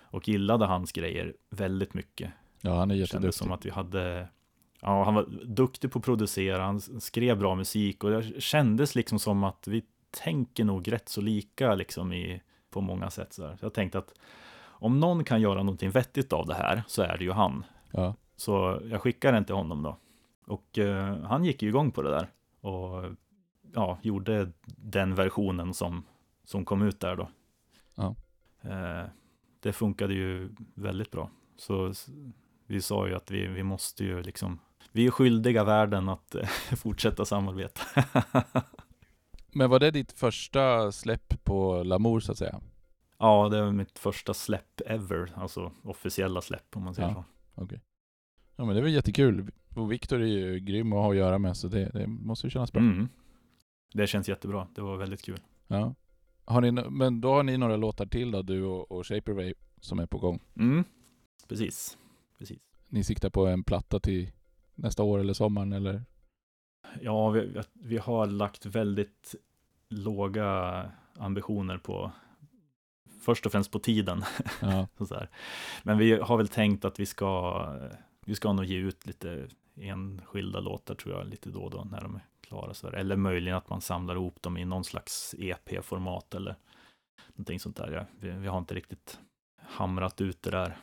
Och gillade hans grejer väldigt mycket. Ja, han är Det kändes jätteduktig. som att vi hade Ja, han var duktig på att producera, han skrev bra musik och det kändes liksom som att vi tänker nog rätt så lika liksom i, på många sätt. Så, så jag tänkte att om någon kan göra någonting vettigt av det här så är det ju han. Ja. Så jag skickar den till honom då. Och eh, han gick ju igång på det där. Och ja, gjorde den versionen som, som kom ut där då. Ja. Eh, det funkade ju väldigt bra. Så vi sa ju att vi, vi måste ju liksom, vi är skyldiga världen att fortsätta samarbeta. Men var det ditt första släpp på Lamour så att säga? ja, det var mitt första släpp ever, alltså officiella släpp om man säger Ja. så. Okej. Ja men det väl jättekul. Och Viktor är ju grym att ha att göra med så det, det måste ju kännas bra. Mm. Det känns jättebra, det var väldigt kul. Ja. Har ni, men då har ni några låtar till då, du och, och Shaperwave som är på gång? Mm. Precis, precis. Ni siktar på en platta till nästa år eller sommaren eller? Ja, vi, vi har lagt väldigt låga ambitioner på först och främst på tiden. Ja. Men vi har väl tänkt att vi ska, vi ska nog ge ut lite enskilda låtar tror jag lite då och då när de klara. Så. Eller möjligen att man samlar ihop dem i någon slags EP-format eller någonting sånt där. Ja, vi, vi har inte riktigt hamrat ut det där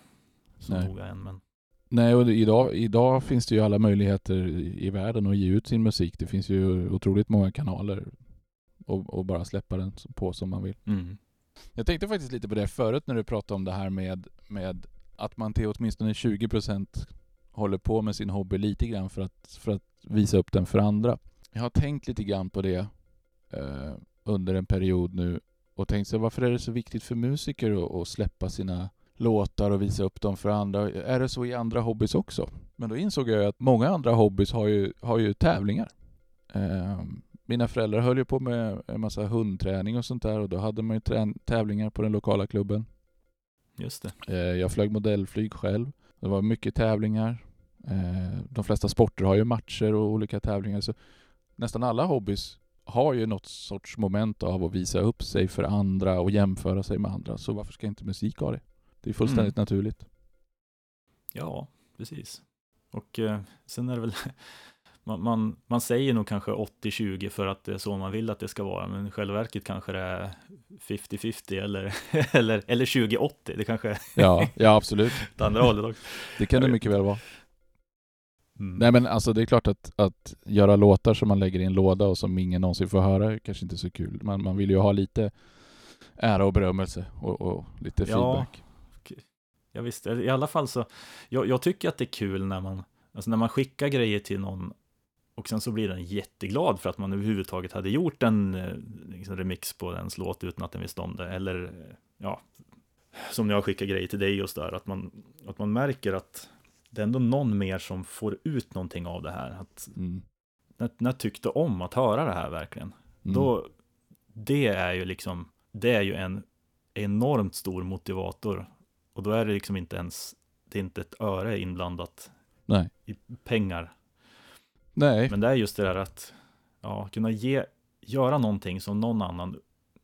så Nej. noga än. Men Nej, och idag, idag finns det ju alla möjligheter i i världen att ge ut sin musik. Det finns ju otroligt många kanaler och, och bara släppa den på som man vill. mm. Jag tänkte faktiskt lite på det förut när du pratade om det här med, med att man till åtminstone 20% håller på med sin hobby lite grann för att, för att visa upp den för andra. Jag har tänkt lite grann på det eh, under en period nu och tänkt så varför är det så viktigt för musiker att, att släppa sina låtar och visa upp dem för andra? Är det så i andra hobbys också? Men då insåg jag att många andra hobbys har ju, har ju tävlingar. Eh, mina föräldrar höll ju på med en massa hundträning och sånt där och då hade man ju tävlingar på den lokala klubben. Just det. Eh, jag flög modellflyg själv. Det var mycket tävlingar. Eh, de flesta sporter har ju matcher och olika tävlingar. Så nästan alla hobbys har ju något sorts moment av att visa upp sig för andra och jämföra sig med andra. Så varför ska inte musik ha det? Det är fullständigt naturligt. Ja, precis. Och eh, sen är det väl, man, man, man säger nog kanske 80-20 för att det är så man vill att det ska vara, men i själva verket kanske det är 50-50 eller, eller, eller 20-80, det kanske är Ja, ja absolut. åt andra hållet också. Det kan det mycket väl vara. Mm. Nej men alltså det är klart att, att göra låtar som man lägger i en låda och som ingen någonsin får höra är kanske inte så kul. Man, man vill ju ha lite ära och berömmelse och, och lite Ja. feedback. Ja, visst, i alla fall så, jag, jag tycker att det är kul när man, alltså när man skickar grejer till någon och sen så blir den jätteglad för att man överhuvudtaget hade gjort en eh, liksom remix på ens låt utan att den visste om det. Eller, ja, som när jag skickar grejer till dig och där, att man, att man märker att det är ändå någon mer som får ut någonting av det här. Att Mm. när, när jag tyckte om att höra det här verkligen. Mm. Då, det är ju liksom, det är ju en enormt stor motivator. Och då är det liksom inte ens, det är inte ett öre inblandat Nej. i pengar. Nej. Men det är just det där att ja, kunna ge, göra någonting som någon annan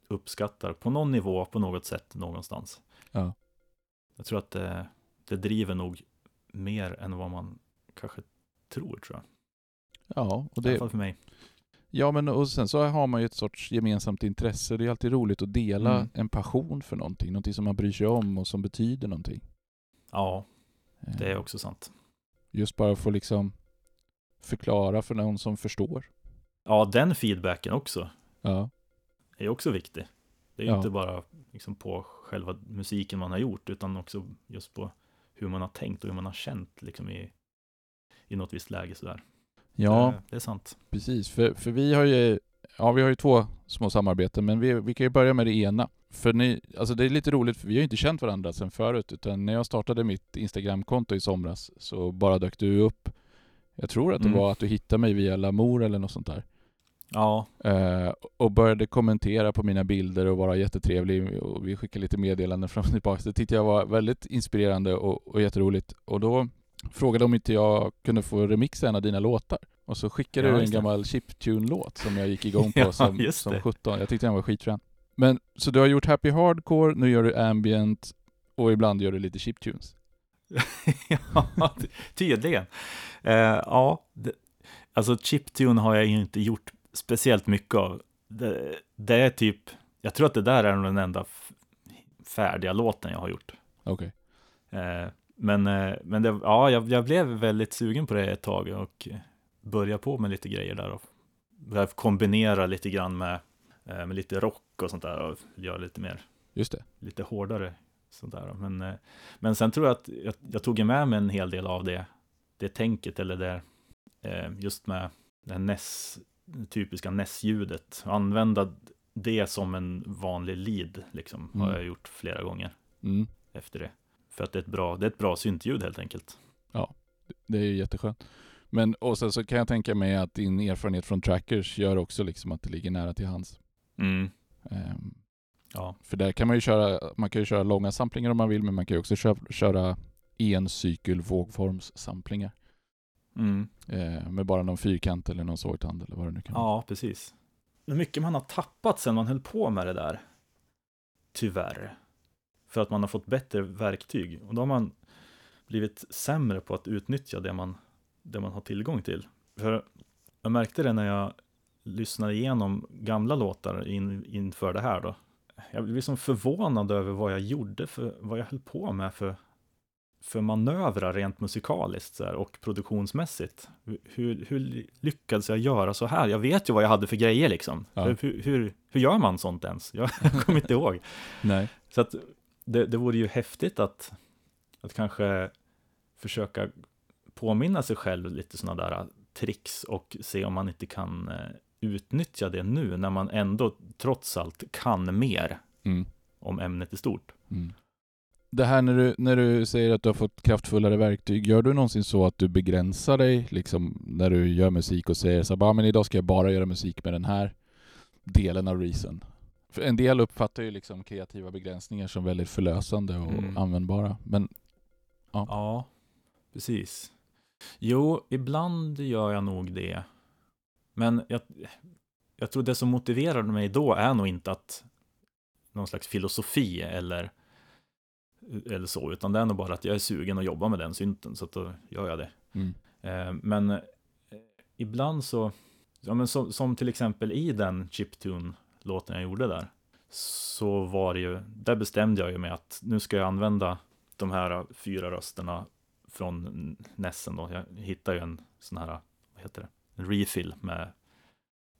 uppskattar på någon nivå, på något sätt, någonstans. Ja. Jag tror att det, det driver nog mer än vad man kanske tror, tror jag. Ja, och I alla det, fall för mig. ja, men och sen så har man ju ett sorts gemensamt intresse. Det är alltid roligt att dela Mm. en passion för någonting. Någonting som man bryr sig om och som betyder någonting. Ja, det är Eh, också sant. Just bara få liksom förklara för någon som förstår. Ja, den feedbacken också Ja. är också viktig. Det är ju Ja. inte bara liksom på själva musiken man har gjort, utan också just på hur man har tänkt och hur man har känt liksom i, i något visst läge sådär. Ja, Det, det är sant. precis. För, för vi har ju, ja vi har ju två små samarbeten, men vi, vi kan ju börja med det ena. För ni, alltså det är lite roligt, för vi har ju inte känt varandra sedan förut, utan när jag startade mitt Instagramkonto i somras så bara dök du upp. Jag tror att det Mm. var att du hittade mig via Lamour eller något sånt där. Ja, Eh, och började kommentera på mina bilder och vara jättetrevlig och vi skickade lite meddelanden fram och tillbaka. Det tyckte jag var väldigt inspirerande och, och jätteroligt. Och då frågade om inte jag kunde få remixa en av dina låtar. Och så skickade Ja, du en gammal chiptune-låt som jag gick igång på Ja, som, som det. 17. Jag tyckte den var skitfrän. Men så du har gjort happy hardcore, nu gör du ambient och ibland gör du lite chiptunes. ja ty- tydligen. Eh, ja, det, alltså chiptune har jag inte gjort speciellt mycket av. Det, det är typ, jag tror att det där är den enda färdiga låten jag har gjort. Okej. Eh, men eh, men det, ja, jag, jag blev väldigt sugen på det ett tag och började på med lite grejer där och började kombinera lite grann med, eh, med lite rock och sånt där och göra lite mer Just det. lite hårdare. Sånt där. Men, men sen tror jag att jag, jag tog med mig en hel del av det, det tänket eller det, just med här NES, typiska NES-ljudet. Använda det som en vanlig lead, liksom, har Mm. jag gjort flera gånger Mm. efter det. För att det är ett bra, det är ett bra syntljud helt enkelt. Det är ju jätteskönt. Men och sen så kan jag tänka mig att din erfarenhet från trackers gör också liksom att det ligger nära till hands. Mm. Ehm, Ja, För där kan man ju köra, man kan ju köra långa samplingar om man vill, men man kan ju också köra, köra encykel vågformssamplingar. Mm. Eh, med bara någon fyrkant eller någon sågtand eller vad det nu kan vara. ja precis. Hur mycket man har tappat sen man höll på med det där. Tyvärr. För att man har fått bättre verktyg. Och då har man blivit sämre på att utnyttja det man, det man har tillgång till. För jag märkte det när jag lyssnade igenom gamla låtar in, inför det här då. Jag blev liksom förvånad över vad jag gjorde, för vad jag höll på med för, för manövrar rent musikaliskt här, och produktionsmässigt. Hur, hur lyckades jag göra så här? Jag vet ju vad jag hade för grejer liksom. Ja. Hur, hur, hur gör man sånt ens? Jag kommer inte ihåg. Nej. Så att det, det vore ju häftigt att, att kanske försöka påminna sig själv lite sådana där tricks och se om man inte kan eh, utnyttja det nu när man ändå trots allt kan mer Mm. om ämnet i stort. Mm. Det här när du, när du säger att du har fått kraftfullare verktyg, gör du någonsin så att du begränsar dig liksom när du gör musik och säger så här, "Bara, men idag ska jag bara göra musik med den här delen av Reason? För en del uppfattar ju liksom kreativa begränsningar som väldigt förlösande och Mm. användbara. Men Ja, precis. Jo, ibland gör jag nog det. Men jag, jag tror det som motiverar mig då är nog inte att någon slags filosofi eller, eller så, utan det är nog bara att jag är sugen att jobba med den synten, så att då gör jag det. mm. Eh, men eh, ibland så, ja, men som, som till exempel i den chiptune-låten jag gjorde där, så var det ju, där bestämde jag ju mig att nu ska jag använda de här fyra rösterna från Nessen då. Jag hittade ju en sån här, vad heter det, en refill med,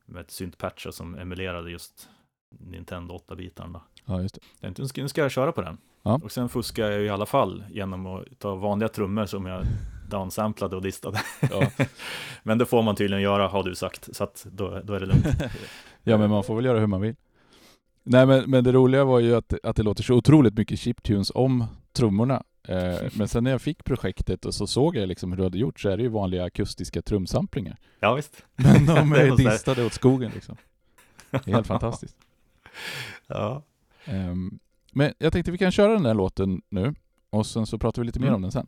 med ett syntpatcher som emulerade just Nintendo 8-bitaren då. ja just det. Jag tänkte, nu ska jag köra på den. Ja. Och sen fuskar jag i alla fall genom att ta vanliga trummor som jag downsamplade och distade. Ja. Men det får man tydligen göra, har du sagt, så att då, då är det lugnt. ja men man får väl göra hur man vill. Nej men, men det roliga var ju att, att det låter så otroligt mycket chiptunes om trummorna. Eh, men sen när jag fick projektet och så såg jag liksom hur du hade gjort så är det ju vanliga akustiska trumsamplingar. Ja, visst. Men de är distade åt skogen liksom. Det är helt fantastiskt. Ja. Ehm, men jag tänkte vi kan köra den där låten nu och sen så pratar vi lite mer Mm. om den sen.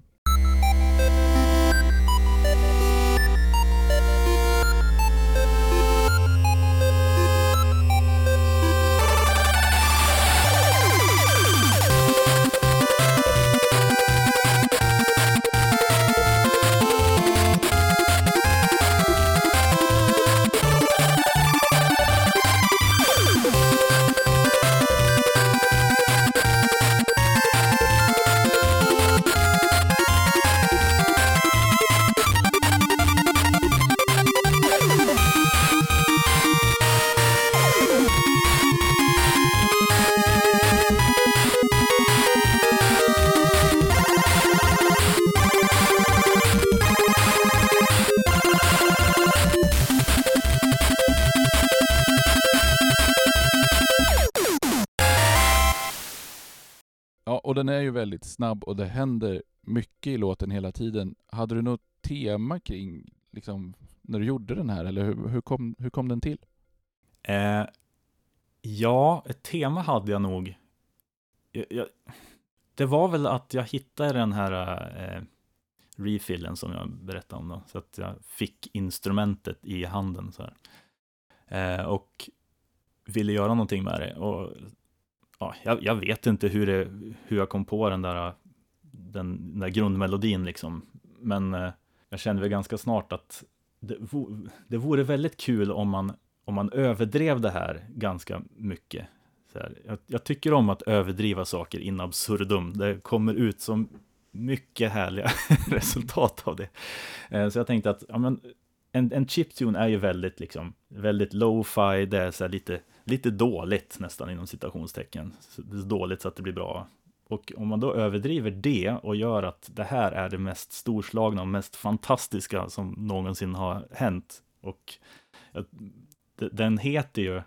och den är ju väldigt snabb och det händer mycket i låten hela tiden. Hade du något tema kring liksom, när du gjorde den här eller hur, hur, kom, hur kom den till? Eh, ja, ett tema hade jag nog. Jag, jag, det var väl att jag hittade den här eh, refillen som jag berättade om då, så att jag fick instrumentet i handen så här. Eh, och ville göra någonting med det. Och ja, jag, jag vet inte hur, det, hur jag kom på den där, den, den där grundmelodin liksom. Men eh, jag kände väl ganska snart att det, vo, det vore väldigt kul om man, om man överdrev det här ganska mycket. Så här, jag, jag tycker om att överdriva saker in absurdum. Det kommer ut som mycket härliga resultat av det. Eh, Så jag tänkte att ja, men, en, en chiptune är ju väldigt, liksom, väldigt lo-fi, det är så här lite, lite dåligt nästan inom citationstecken. Dåligt så att det blir bra. Och om man då överdriver det och gör att det här är det mest storslagna och mest fantastiska som någonsin har hänt. Och den heter ju,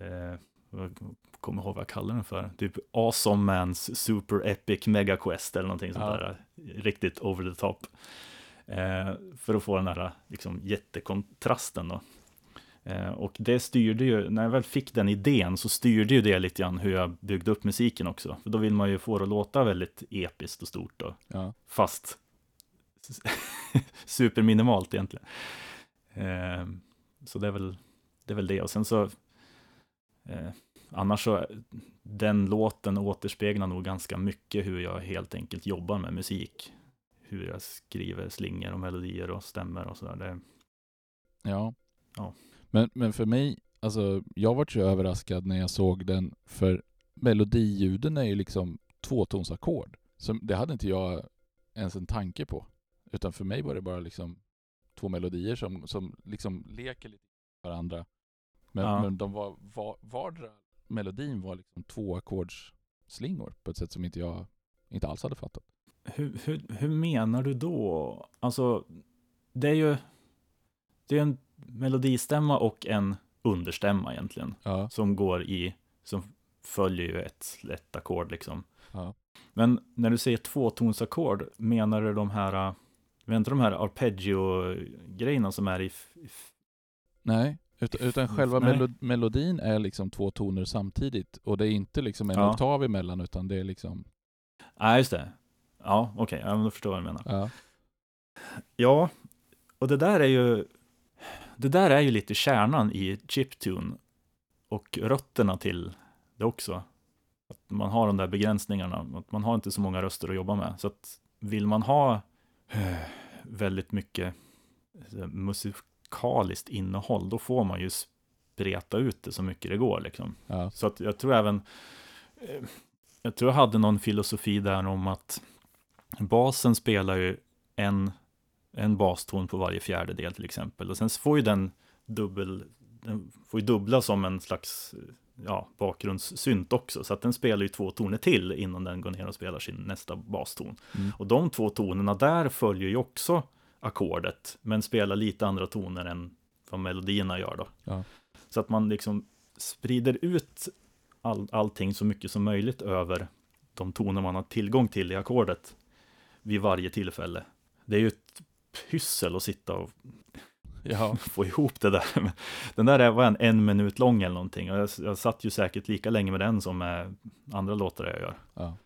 eh, jag kommer ihåg vad jag kallar den för, typ Awesome Man's Super Epic Mega Quest eller någonting sånt Ja. där, riktigt over the top. Eh, för att få den där liksom, jättekontrasten då. Eh, och det styrde ju, när jag väl fick den idén så styrde ju det lite grann hur jag byggde upp musiken också. För då vill man ju få det att låta väldigt episkt och stort då, Ja. fast superminimalt egentligen. Eh, så det är väl det, är väl det. och sen så eh, annars så den låten återspeglar nog ganska mycket hur jag helt enkelt jobbar med musik. Hur jag skriver slingor och melodier och stämmer och sådär. Ja. Ja. Men, men för mig, alltså jag vart så överraskad när jag såg den för melodiljuden är ju liksom tvåtonsackord. Det hade inte jag ens en tanke på. Utan för mig var det bara liksom två melodier som, som liksom leker lite med varandra. Men, Ja. men de var, var, vardera melodin var liksom två ackordsslingor på ett sätt som inte jag inte alls hade fattat. hur, hur, hur menar du då? Alltså, det är ju det är en melodistämma och en understämma egentligen. Ja. som går i, som följer ju ett lätt ackord liksom. Ja. Men när du säger tvåtonsackord, menar du de här, äh, menar inte de här arpeggio-grejerna som är i, i Nej, utan, utan själva Nej. melo- melodin är liksom två toner samtidigt. Och det är inte liksom en Ja. oktav emellan utan det är liksom... Nej, just det. Ja, okej, ja, men då förstår jag vad du menar. Ja. Ja, och det där är ju, det där är ju lite kärnan i chiptune och rötterna till det också. Att man har de där begränsningarna, att man har inte så många röster att jobba med. Så att vill man ha eh, väldigt mycket eh, musikaliskt innehåll, då får man ju spreta ut det så mycket det går liksom. Ja. Så att jag tror även, eh, jag tror jag hade någon filosofi där om att basen spelar ju en, en baston på varje fjärdedel till exempel. Och sen så får ju den dubbel, den får ju dubbla som en slags ja, bakgrundssynt också. Så att den spelar ju två toner till innan den går ner och spelar sin nästa baston. Mm. Och de två tonerna där följer ju också ackordet, men spelar lite andra toner än vad melodierna gör då. Ja. Så att man liksom sprider ut all, allting så mycket som möjligt över de toner man har tillgång till i ackordet vid varje tillfälle. Det är ju pyssel att sitta och Ja, få ihop det där. Den där var en, en minut lång eller någonting. Och jag, jag satt ju säkert lika länge med den som med andra låtar jag gör. ja.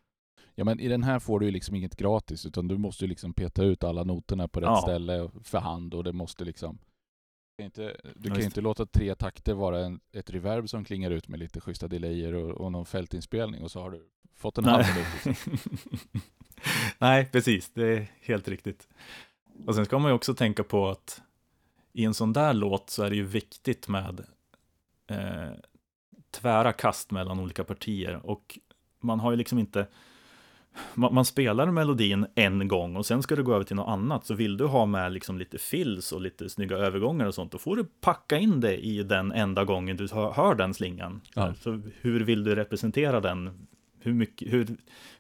Ja men i den här får du ju liksom inget gratis utan du måste ju liksom peta ut alla noterna på rätt Ja. ställe för hand och det måste liksom du kan inte, du kan ju inte låta tre takter vara en, ett reverb som klingar ut med lite schyssta delayer och, och någon fältinspelning och så har du fått en halv minut. Nej, precis. Det är helt riktigt. Och sen ska man ju också tänka på att i en sån där låt så är det ju viktigt med eh, tvära kast mellan olika partier. Och man har ju liksom inte... Man, man spelar melodin en gång och sen ska du gå över till något annat. Så vill du ha med liksom lite fills och lite snygga övergångar och sånt, då får du packa in det i den enda gången du hör, hör den slingan. Ja. Så hur vill du representera den? Hur, mycket, hur,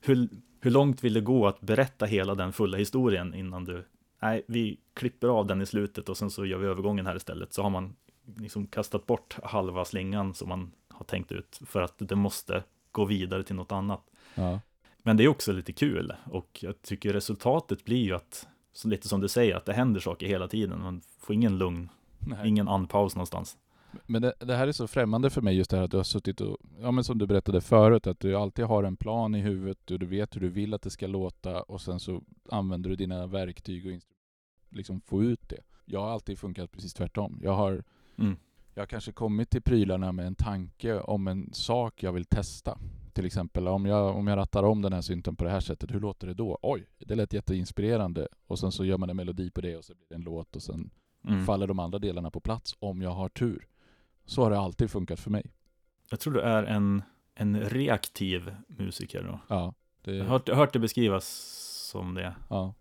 hur, hur långt vill det gå att berätta hela den fulla historien innan du Nej, vi klipper av den i slutet och sen så gör vi övergången här istället. Så har man liksom kastat bort halva slingan som man har tänkt ut för att det måste gå vidare till något annat. Ja. Men det är också lite kul och jag tycker resultatet blir ju att, lite som du säger, att det händer saker hela tiden. Man får ingen lugn, Nej. ingen andpaus någonstans. Men det, det här är så främmande för mig just det här att du har suttit och, ja men som du berättade förut, att du alltid har en plan i huvudet och du vet hur du vill att det ska låta och sen så använder du dina verktyg och liksom få ut det. Jag har alltid funkat precis tvärtom. Jag har, Mm. jag har kanske kommit till prylarna med en tanke om en sak jag vill testa. Till exempel om jag, om jag rattar om den här synten på det här sättet, hur låter det då? Oj, det lät jätteinspirerande. Och sen så gör man en melodi på det och så blir det en låt och sen Mm. faller de andra delarna på plats om jag har tur. Så har det alltid funkat för mig. Jag tror du är en, en reaktiv musiker då. Ja, det, Jag har hört, hört det beskrivas som det. ja,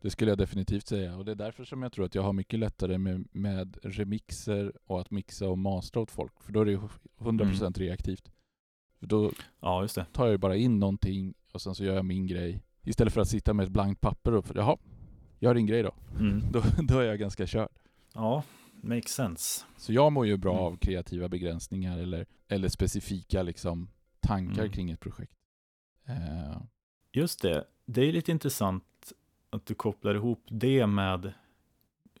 det skulle jag definitivt säga. Och det är därför som jag tror att jag har mycket lättare med, med remixer och att mixa och mastra åt folk. För då är det ju 100% reaktivt. För då Ja, just det. tar jag ju bara in någonting och sen så gör jag min grej. Istället för att sitta med ett blankt papper och jaha, gör din grej då. Mm. Då, då är jag ganska körd. Ja, makes sense. Så jag mår ju bra Mm. av kreativa begränsningar eller, eller specifika liksom, tankar Mm. kring ett projekt. Eh, Just det, det är lite intressant att du kopplar ihop det med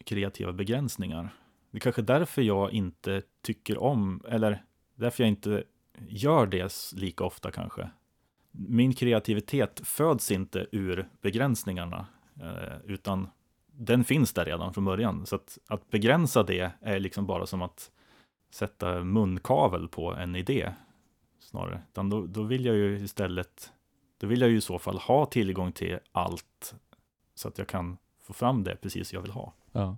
kreativa begränsningar. Det är kanske därför jag inte tycker om, eller därför jag inte gör det lika ofta kanske. Min kreativitet föds inte ur begränsningarna, eh, utan den finns där redan från början. Så att, att begränsa det är liksom bara som att sätta munkavel på en idé, snarare. Utan då, då vill jag ju istället då vill jag ju i så fall ha tillgång till allt så att jag kan få fram det precis jag vill ha. ja.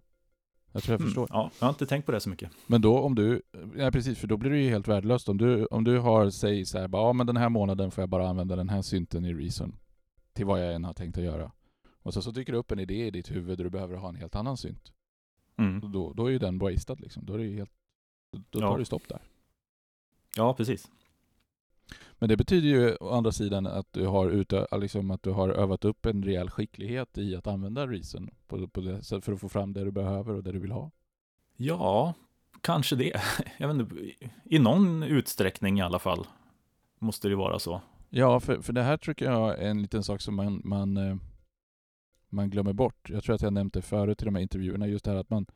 Jag tror jag Mm, förstår. Ja, jag har inte tänkt på det så mycket. Men då om du, ja precis för då blir det ju helt värdelöst. Om du, om du har, säg så här, bara, ja men den här månaden får jag bara använda den här synten i Reason. Till vad jag än har tänkt att göra. Och så, så dyker det upp en idé i ditt huvud där du behöver ha en helt annan synt. Mm. Då, då är ju den wastad liksom. Då är det ju helt, då tar Ja. det stopp där. Ja, precis. Men det betyder ju å andra sidan att du har, utö- liksom att du har övat upp en rejäl skicklighet i att använda Reason på, på det, för att få fram det du behöver och det du vill ha. Ja, kanske det. Jag vet inte, I någon utsträckning i alla fall måste det vara så. Ja, för, för det här tycker jag är en liten sak som man, man, eh, man glömmer bort. Jag tror att jag nämnt det förut i de här intervjuerna, just det här att man,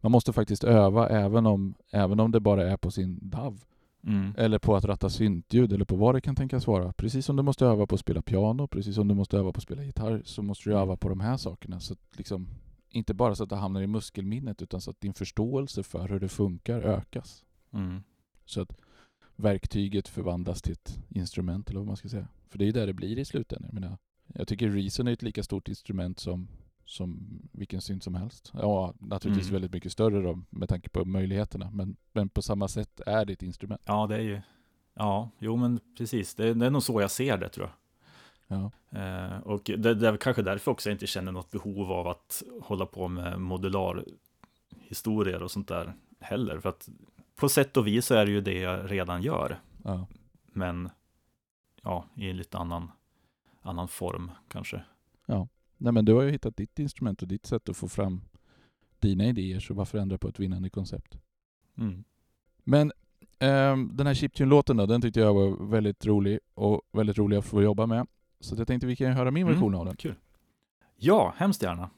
man måste faktiskt öva även om, även om det bara är på sin DAV. Mm. Eller på att ratta syntljud eller på vad det kan tänkas vara. Precis som du måste öva på att spela piano, precis som du måste öva på att spela gitarr, så måste du öva på de här sakerna. Så liksom, inte bara så att det hamnar i muskelminnet, utan så att din förståelse för hur det funkar ökas. Mm. Så att verktyget förvandlas till ett instrument, eller vad man ska säga. För det är ju där det blir i slutändan. Jag, menar, jag tycker Reason är ett lika stort instrument som, som vilken synt som helst. Ja, naturligtvis Mm. väldigt mycket större då, med tanke på möjligheterna. Men, men på samma sätt är det ett instrument. Ja, det är ju... Ja, jo men precis. Det, det är nog så jag ser det tror jag. Ja. Eh, och det, det är kanske därför också jag inte känner något behov av att hålla på med modular historier och sånt där heller. För att på sätt och vis så är det ju det jag redan gör. Ja. Men ja, i en lite annan, annan form kanske. Nej men du har ju hittat ditt instrument och ditt sätt att få fram dina idéer, så varför ändra på ett vinnande koncept? Mm. Men Ehm, den här Chiptune-låten då, den tyckte jag var väldigt rolig och väldigt rolig att få jobba med. Så jag tänkte vi kan höra min Mm. version av den. Kul. Ja, hemskt gärna.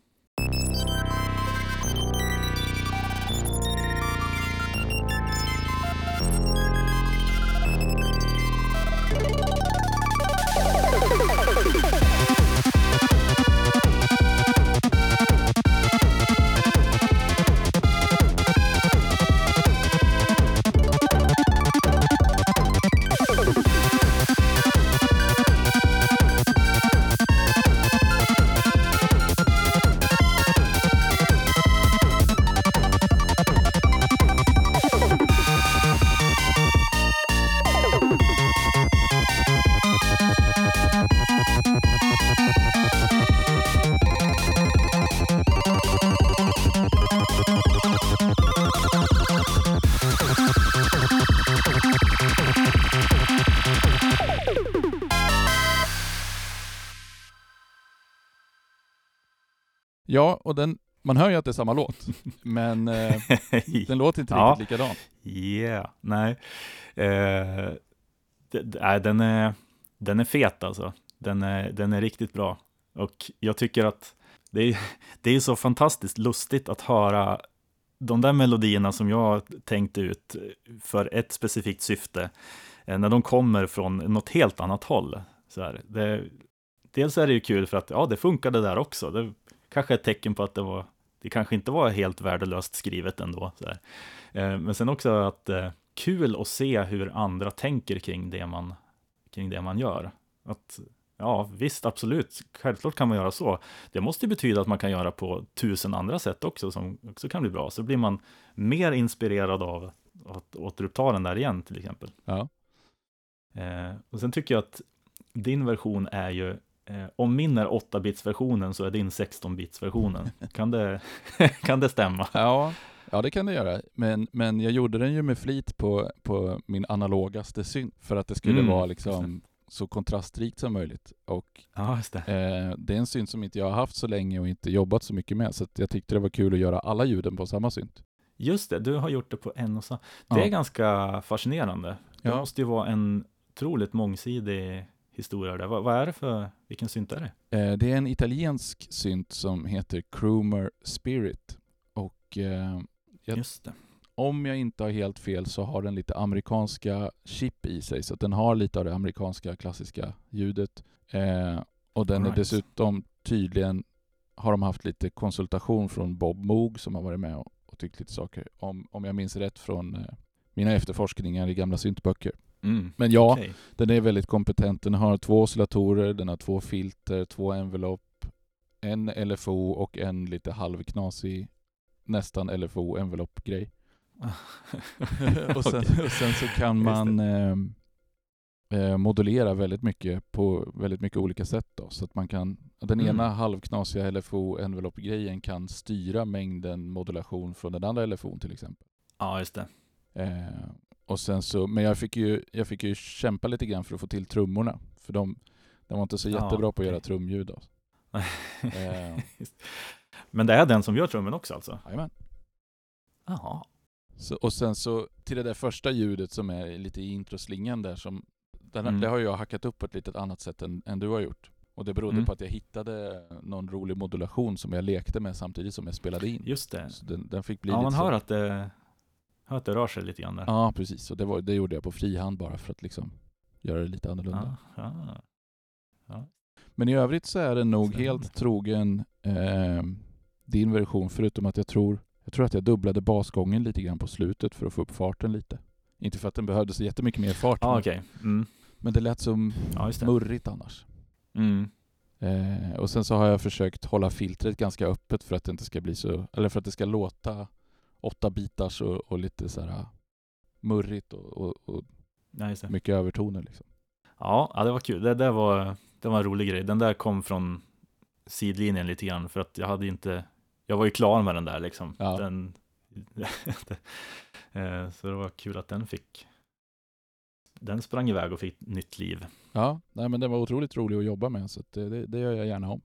Ja, och den, man hör ju att det är samma låt, men eh, den låter inte Ja. riktigt likadan. Yeah, nej. Eh, nej, den, är, den är fet alltså. Den är, den är riktigt bra. Och jag tycker att det är, det är så fantastiskt lustigt att höra de där melodierna som jag tänkte ut för ett specifikt syfte, eh, när de kommer från något helt annat håll. Så här, det, dels är det ju kul för att ja, det funkade där också. Det kanske ett tecken på att det var det kanske inte var helt värdelöst skrivet ändå. Så. Eh, Men sen också att eh, kul att se hur andra tänker kring det man, kring det man gör. Att, ja, visst, absolut, självklart kan man göra så. Det måste ju betyda att man kan göra på tusen andra sätt också, som också kan bli bra. Så blir man mer inspirerad av att återuppta den där igen, till exempel. Ja. Eh, och sen tycker jag att din version är ju, eh, om min är 8-bits-versionen så är din 16-bits-versionen. Kan det, kan det stämma? Ja, ja det kan det göra. Men, men jag gjorde den ju med flit på, på min analogaste synt för att det skulle Mm, vara liksom så kontrastrikt som möjligt. Och Ja, det. eh, det är en synt som inte jag har haft så länge och inte jobbat så mycket med, så jag tyckte det var kul att göra alla ljuden på samma synt. Just det, du har gjort det på en och samma. Det Ja. är ganska fascinerande. Det Ja. måste ju vara en otroligt mångsidig historia där. Vad, vad är det för, vilken synt är det? Eh, det är en italiensk synt som heter Croomer Spirit. Och eh, Jag- om jag inte har helt fel så har den lite amerikanska chip i sig, så den har lite av det amerikanska klassiska ljudet. Eh, och den All är right. dessutom tydligen, har de haft lite konsultation från Bob Moog som har varit med och, och tyckt lite saker, om, om jag minns rätt från eh, mina efterforskningar i gamla syntböcker. Mm. Men ja, Okej. den är väldigt kompetent. Den har två oscillatorer, den har två filter, två envelope, en LFO och en lite halvknasig nästan LFO envelope-grej. och, sen, och sen så kan man eh, eh, modulera väldigt mycket på väldigt mycket olika sätt. Då. Så att man kan, den Mm. ena halvknasiga LFO envelope-grejen kan styra mängden modulation från den andra LFO till exempel. Ja, just det. Eh, och sen så, men jag fick, ju, jag fick ju kämpa lite grann för att få till trummorna. För de, de var inte så Ja, jättebra på att göra trumljud. Eh. Men det är den som gör trummen också alltså? Jajamän. Jaha. Så, och sen så till det där första ljudet som är lite i introslingan där som den, Mm. Det har jag hackat upp på ett litet annat sätt än, än du har gjort. Och det berodde Mm. på att jag hittade någon rolig modulation som jag lekte med samtidigt som jag spelade in. Just det. Så den, den fick bli Ja, lite man så. hör att det, hör att det rör sig lite grann där. Ja, precis. Och det, var, det gjorde jag på frihand bara för att liksom göra det lite annorlunda. Ja, ja. Men i övrigt så är den nog Spännande. helt trogen eh, din version, förutom att jag tror, jag tror att jag dubblade basgången lite grann på slutet för att få upp farten lite. Inte för att den behövde så jättemycket mer fart, Ja, men, okej. Mm. men det lät som Ja, det. murrigt annars. Mm. Eh, och sen så har jag försökt hålla filtret ganska öppet för att det inte ska bli så, eller för att det ska låta åtta bitars och, och lite så här murrigt och, och, och Ja, det. mycket övertoner liksom. Ja, ja, det var kul. Det där var, det var en rolig grej. Den där kom från sidlinjen lite grann för att jag hade inte, jag var ju klar med den där liksom. Ja. Den, Eh, så det var kul att den fick, den sprang iväg och fick nytt liv. Ja, nej men den var otroligt rolig att jobba med så det, det, det gör jag gärna om.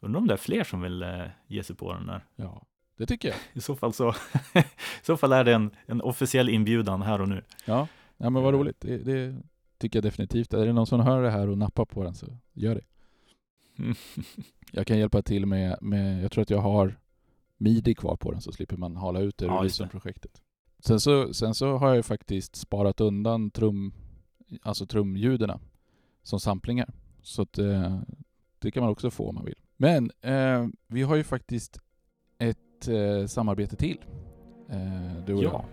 Undrar om det är fler som vill eh, ge sig på den där. Ja, Det tycker jag. I så fall så, i så fall är det en, en officiell inbjudan här och nu. Ja, ja men vad roligt. Det, det tycker jag definitivt. Är det någon som hör det här och nappar på den så gör det. Jag kan hjälpa till med, med jag tror att jag har midi kvar på den så slipper man hala ut det ur Ja. Reason-projektet. Sen så, sen så har jag ju faktiskt sparat undan trum, alltså trumljuden som samplingar. Så att, eh, det kan man också få om man vill. Men eh, vi har ju faktiskt ett eh, samarbete till. Eh, du och Ja. jag.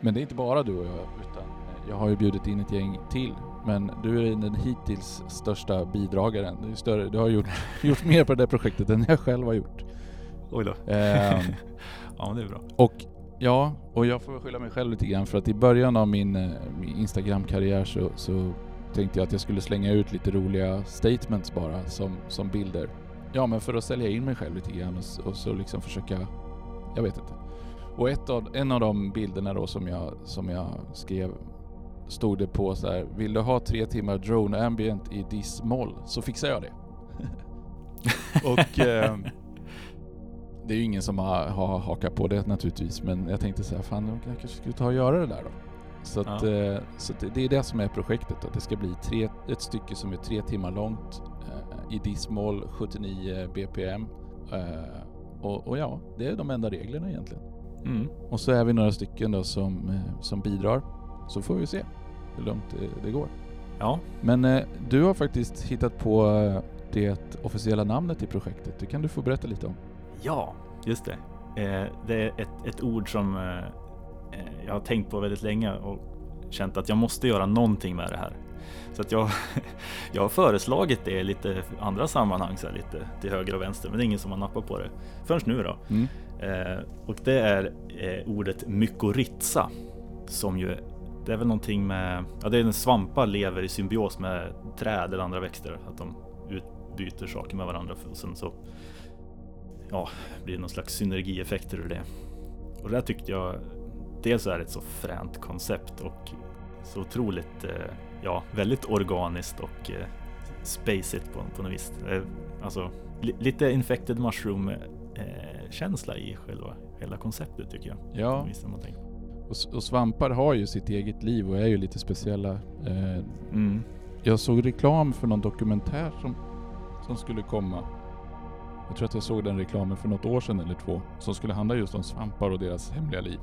Men det är inte bara du och jag, utan eh, jag har ju bjudit in ett gäng till. Men du är den hittills största bidragaren. Du, är större, du har gjort, gjort mer på det där projektet än jag själv har gjort. Oj då. Ehm, Ja, men det är bra. och ja, och jag får skylla mig själv lite grann för att i början av min, eh, min Instagram-karriär så, så tänkte jag att jag skulle slänga ut lite roliga statements bara som, som bilder. Ja, men för att sälja in mig själv lite grann och, och så liksom försöka, jag vet inte. Och ett av, en av de bilderna då som jag, som jag skrev stod det på så här, vill du ha tre timmar drone ambient i diss-moll så fixar jag det. och ehm, det är ju ingen som har, har hakat på det naturligtvis, men jag tänkte så här, fan jag kanske skulle ta och göra det där då. Så, att, Ja. eh, så det, det är det som är projektet, att det ska bli tre, ett stycke som är tre timmar långt eh, i diss-moll, 79 BPM. Eh, och, och ja, det är de enda reglerna egentligen. Mm. Och så är vi några stycken då som, eh, som bidrar, så får vi se hur långt det, det går. Ja, Men eh, du har faktiskt hittat på eh, det officiella namnet i projektet. Det kan du få berätta lite om. Ja, just det. Eh, det är ett, ett ord som eh, eh, jag har tänkt på väldigt länge och känt att jag måste göra någonting med det här. Så att jag, jag har föreslagit det i lite andra sammanhang, så här, lite till höger och vänster, men det är ingen som har nappat på det förrän nu då. Mm. Eh, och det är eh, ordet mykorrhiza som ju det är väl någonting med, ja det är en svampar lever i symbios med träd eller andra växter, att de utbyter saker med varandra och sen så ja, blir det någon slags synergieffekter ur det. Och det där tyckte jag, dels är det ett så fränt koncept och så otroligt, eh, ja, väldigt organiskt och eh, spacigt på, på något vis. Eh, alltså li, lite infected mushroom eh, känsla i själva hela konceptet tycker jag. Ja, och, och svampar har ju sitt eget liv och är ju lite speciella. Eh, Mm. jag såg reklam för någon dokumentär som, som skulle komma. Jag tror att jag såg den reklamen för något år sedan eller två. Som skulle handla just om svampar och deras hemliga liv.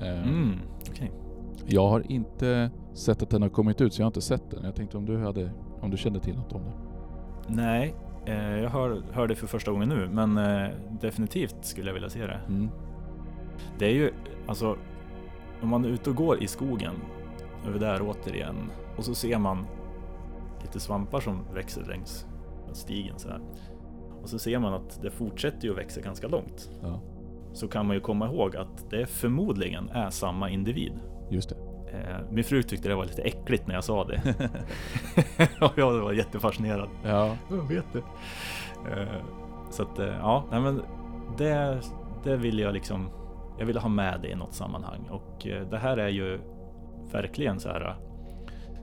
Eh, Mm. Okej. Jag har inte sett att den har kommit ut så jag har inte sett den. Jag tänkte om du hade, om du kände till något om det. Nej, eh, jag hör, hör det för första gången nu, men eh, definitivt skulle jag vilja se det. Mm. Det är ju, alltså, om man är ute och går i skogen, över där återigen, och så ser man lite svampar som växer längs stigen så här. Och så ser man att det fortsätter ju att växa ganska långt. Ja, Så kan man ju komma ihåg att det förmodligen är samma individ. just det. Eh, min fru tyckte det var lite äckligt när jag sa det. och jag var jättefascinerad. Ja, Jag vet det. Eh, Så att, eh, ja, nej men det, det vill jag liksom, jag vill ha med det i något sammanhang och det här är ju verkligen så här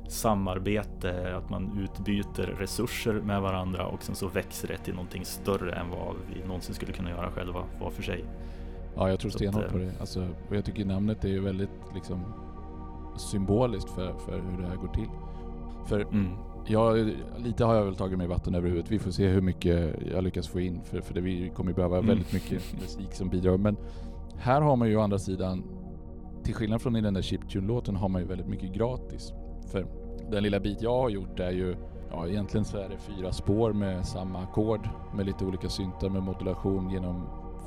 samarbete, att man utbyter resurser med varandra och sen så växer det till någonting större än vad vi någonsin skulle kunna göra själva var för sig. ja jag tror stenhårt på det. Alltså, jag tycker namnet är ju väldigt liksom symboliskt för, för hur det här går till. För Mm. Ja, lite har jag väl tagit mig vatten över huvudet. Vi får se hur mycket jag lyckas få in för, för det vi kommer behöva Mm. väldigt mycket musik som bidrar. Men här har man ju å andra sidan, till skillnad från i den där Chiptune-låten, har man ju väldigt mycket gratis. För den lilla bit jag har gjort är ju, ja egentligen så är det fyra spår med samma ackord med lite olika syntar med modulation genom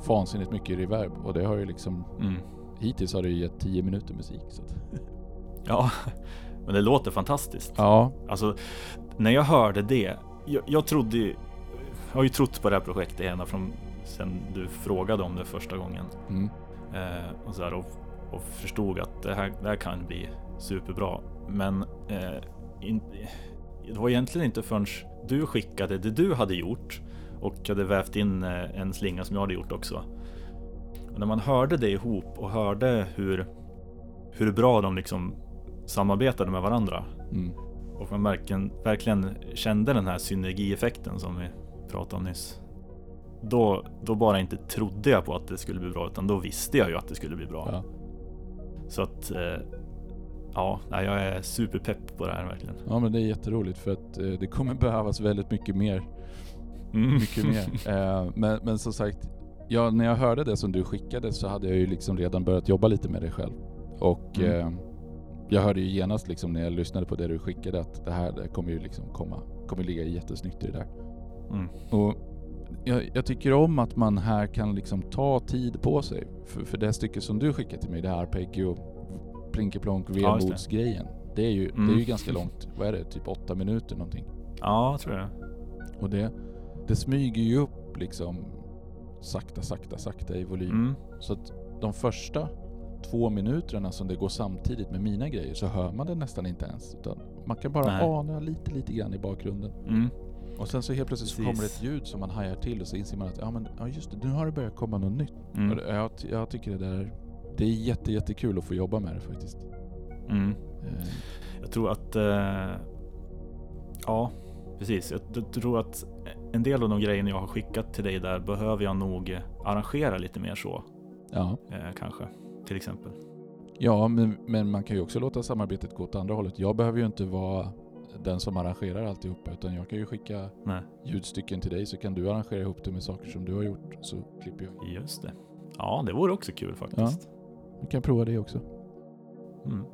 vansinnigt mycket reverb. Och det har ju liksom, Mm. hittills har det ju gett 10 minuter musik. Så Ja, men det låter fantastiskt. ja, Alltså, när jag hörde det. Jag, jag trodde ju, jag har ju trott på det här projektet ända från sen du frågade om det första gången. mm, Eh, och, så här, och, och förstod att det här, det här kan bli superbra. Men eh, in, det var egentligen inte förrän du skickade det du hade gjort och hade vävt in eh, en slinga som jag hade gjort också. Och när man hörde det ihop och hörde hur, hur bra de liksom samarbetade med varandra mm, och man verkligen, verkligen kände den här synergieffekten som vi pratade om nyss. då, då bara inte trodde jag på att det skulle bli bra, utan då visste jag ju att det skulle bli bra. Ja. Så att, eh, ja, jag är superpepp på det här verkligen. Ja men det är jätteroligt för att eh, det kommer behövas väldigt mycket mer. Mm. Mycket mer. Eh, men, men som sagt, ja, när jag hörde det som du skickade så hade jag ju liksom redan börjat jobba lite med det själv. Och Mm. eh, jag hörde ju genast liksom när jag lyssnade på det du skickade att det här det kommer ju liksom komma, kommer ligga jättesnyggt i det där. Mm. Och jag, jag tycker om att man här kan liksom ta tid på sig. För, för det stycke som du skickade till mig, det här arpeggio, plinkeplonk, Ja, just det. vemodsgrejen. Det är ju det är Mm. ju ganska långt. Vad är det? Typ åtta minuter någonting. Ja, tror jag. Och det, det smyger ju upp liksom sakta, sakta, sakta i volym. Mm. Så att de första två minuterna som det går samtidigt med mina grejer så hör man det nästan inte ens. Utan man kan bara Nej. ana lite, lite grann i bakgrunden. Mm. Och sen så helt plötsligt så Precis. kommer det ett ljud som man hajar till och så inser man att ja men ja just det, nu har det börjat komma något nytt. Mm. Och det, jag, jag tycker det där, det är jätte, jättekul att få jobba med det faktiskt. Mm. Eh, Jag tror att... Eh, ja, precis. Jag tror att en del av de grejerna jag har skickat till dig där behöver jag nog arrangera lite mer så. ja. Eh, kanske, till exempel. ja men, men man kan ju också låta samarbetet gå åt andra hållet. Jag behöver ju inte vara den som arrangerar alltihopa utan jag kan ju skicka Nej, ljudstycken till dig så kan du arrangera ihop det med saker som du har gjort så klipper jag. just det. Ja, det vore också kul faktiskt. Vi kan prova det också. Mm.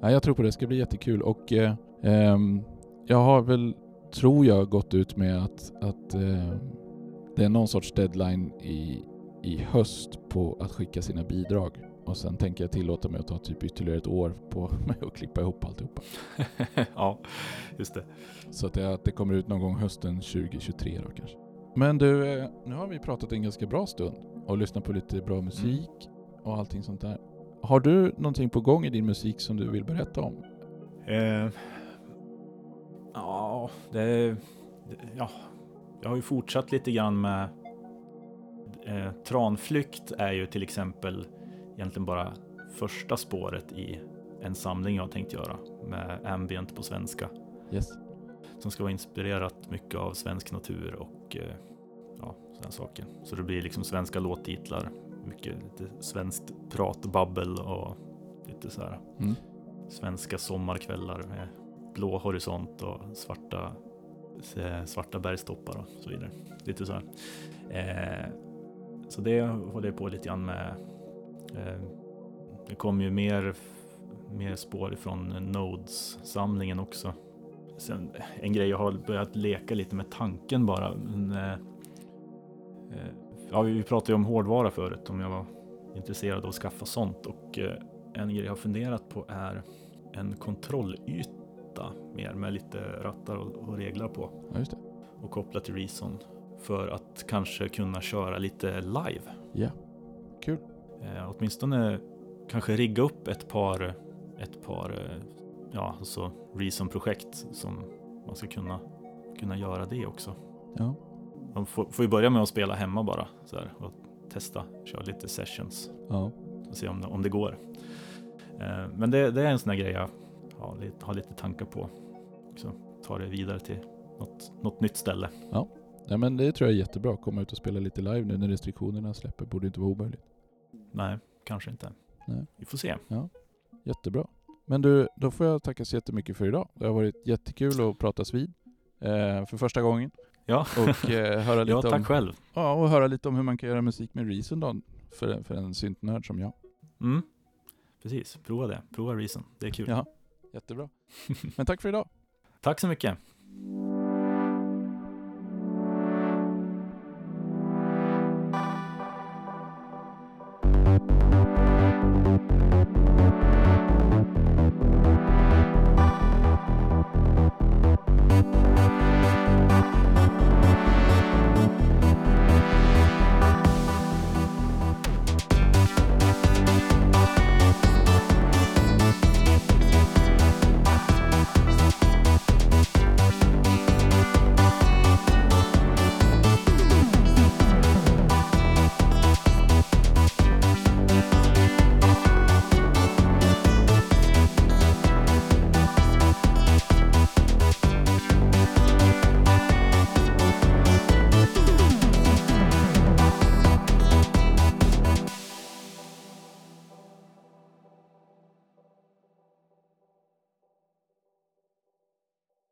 Ja, jag tror på det. Det ska bli jättekul och eh, ehm, jag har väl, tror jag, gått ut med att, att eh, det är någon sorts deadline i, i höst på att skicka sina bidrag. Och sen tänker jag tillåta mig att ta typ ytterligare ett år på mig att klippa ihop alltihopa. ja, just det. Så att det, att det kommer ut någon gång hösten 2023 då kanske. Men du, eh, nu har vi pratat en ganska bra stund och lyssnat på lite bra musik och allting sånt där. Har du någonting på gång i din musik som du vill berätta om? Eh, ja, det, det... Ja, jag har ju fortsatt lite grann med... Eh, Tranflykt är ju till exempel egentligen bara första spåret i en samling jag tänkt göra med ambient på svenska. Yes. Som ska vara inspirerat mycket av svensk natur och eh, ja, sådana saker. Så det blir liksom svenska låttitlar, mycket lite svenskt pratbabbel och lite så här Mm. svenska sommarkvällar med blå horisont och svarta, eh, svarta bergstoppar och så vidare. Lite så här. Eh, så det håller jag på lite grann med. Eh, det kommer ju mer, mer spår ifrån Nodes-samlingen också. Sen, en grej jag har börjat leka lite med tanken bara. Men, eh, eh, ja, vi pratade ju om hårdvara förut, om jag var intresserad av att skaffa sånt. Och eh, en grej jag har funderat på är en kontrollyta mer med lite rattar och, reglar på Ja, just det. och koppla till Reason för att kanske kunna köra lite live. Ja. Kul. Eh, åtminstone kanske rigga upp ett par, ett par eh, ja, alltså Reason-projekt som man ska kunna, kunna göra det också. Ja. Man får, får ju börja med att spela hemma bara så här, och testa, köra lite sessions Ja. och se om om det går. Eh, men det, det är en sån här grej jag har lite, har lite tankar på. Så ta det vidare till något, något nytt ställe. Nej, men det tror jag är jättebra. Komma ut och spela lite live nu när restriktionerna släpper. Borde inte vara omöjligt. Nej, kanske inte. Nej. Vi får se. Jättebra. Men du, då får jag tacka så jättemycket för idag. Det har varit jättekul att pratas vid. Eh, för första gången. Ja, Och eh, höra, lite ja tack om, själv. ja, och höra lite om hur man kan göra musik med Reason då. För, för en syntnörd som jag. Mm. Precis, prova det. Prova Reason. Det är kul. Ja. Jättebra. Men tack för idag. Tack så mycket.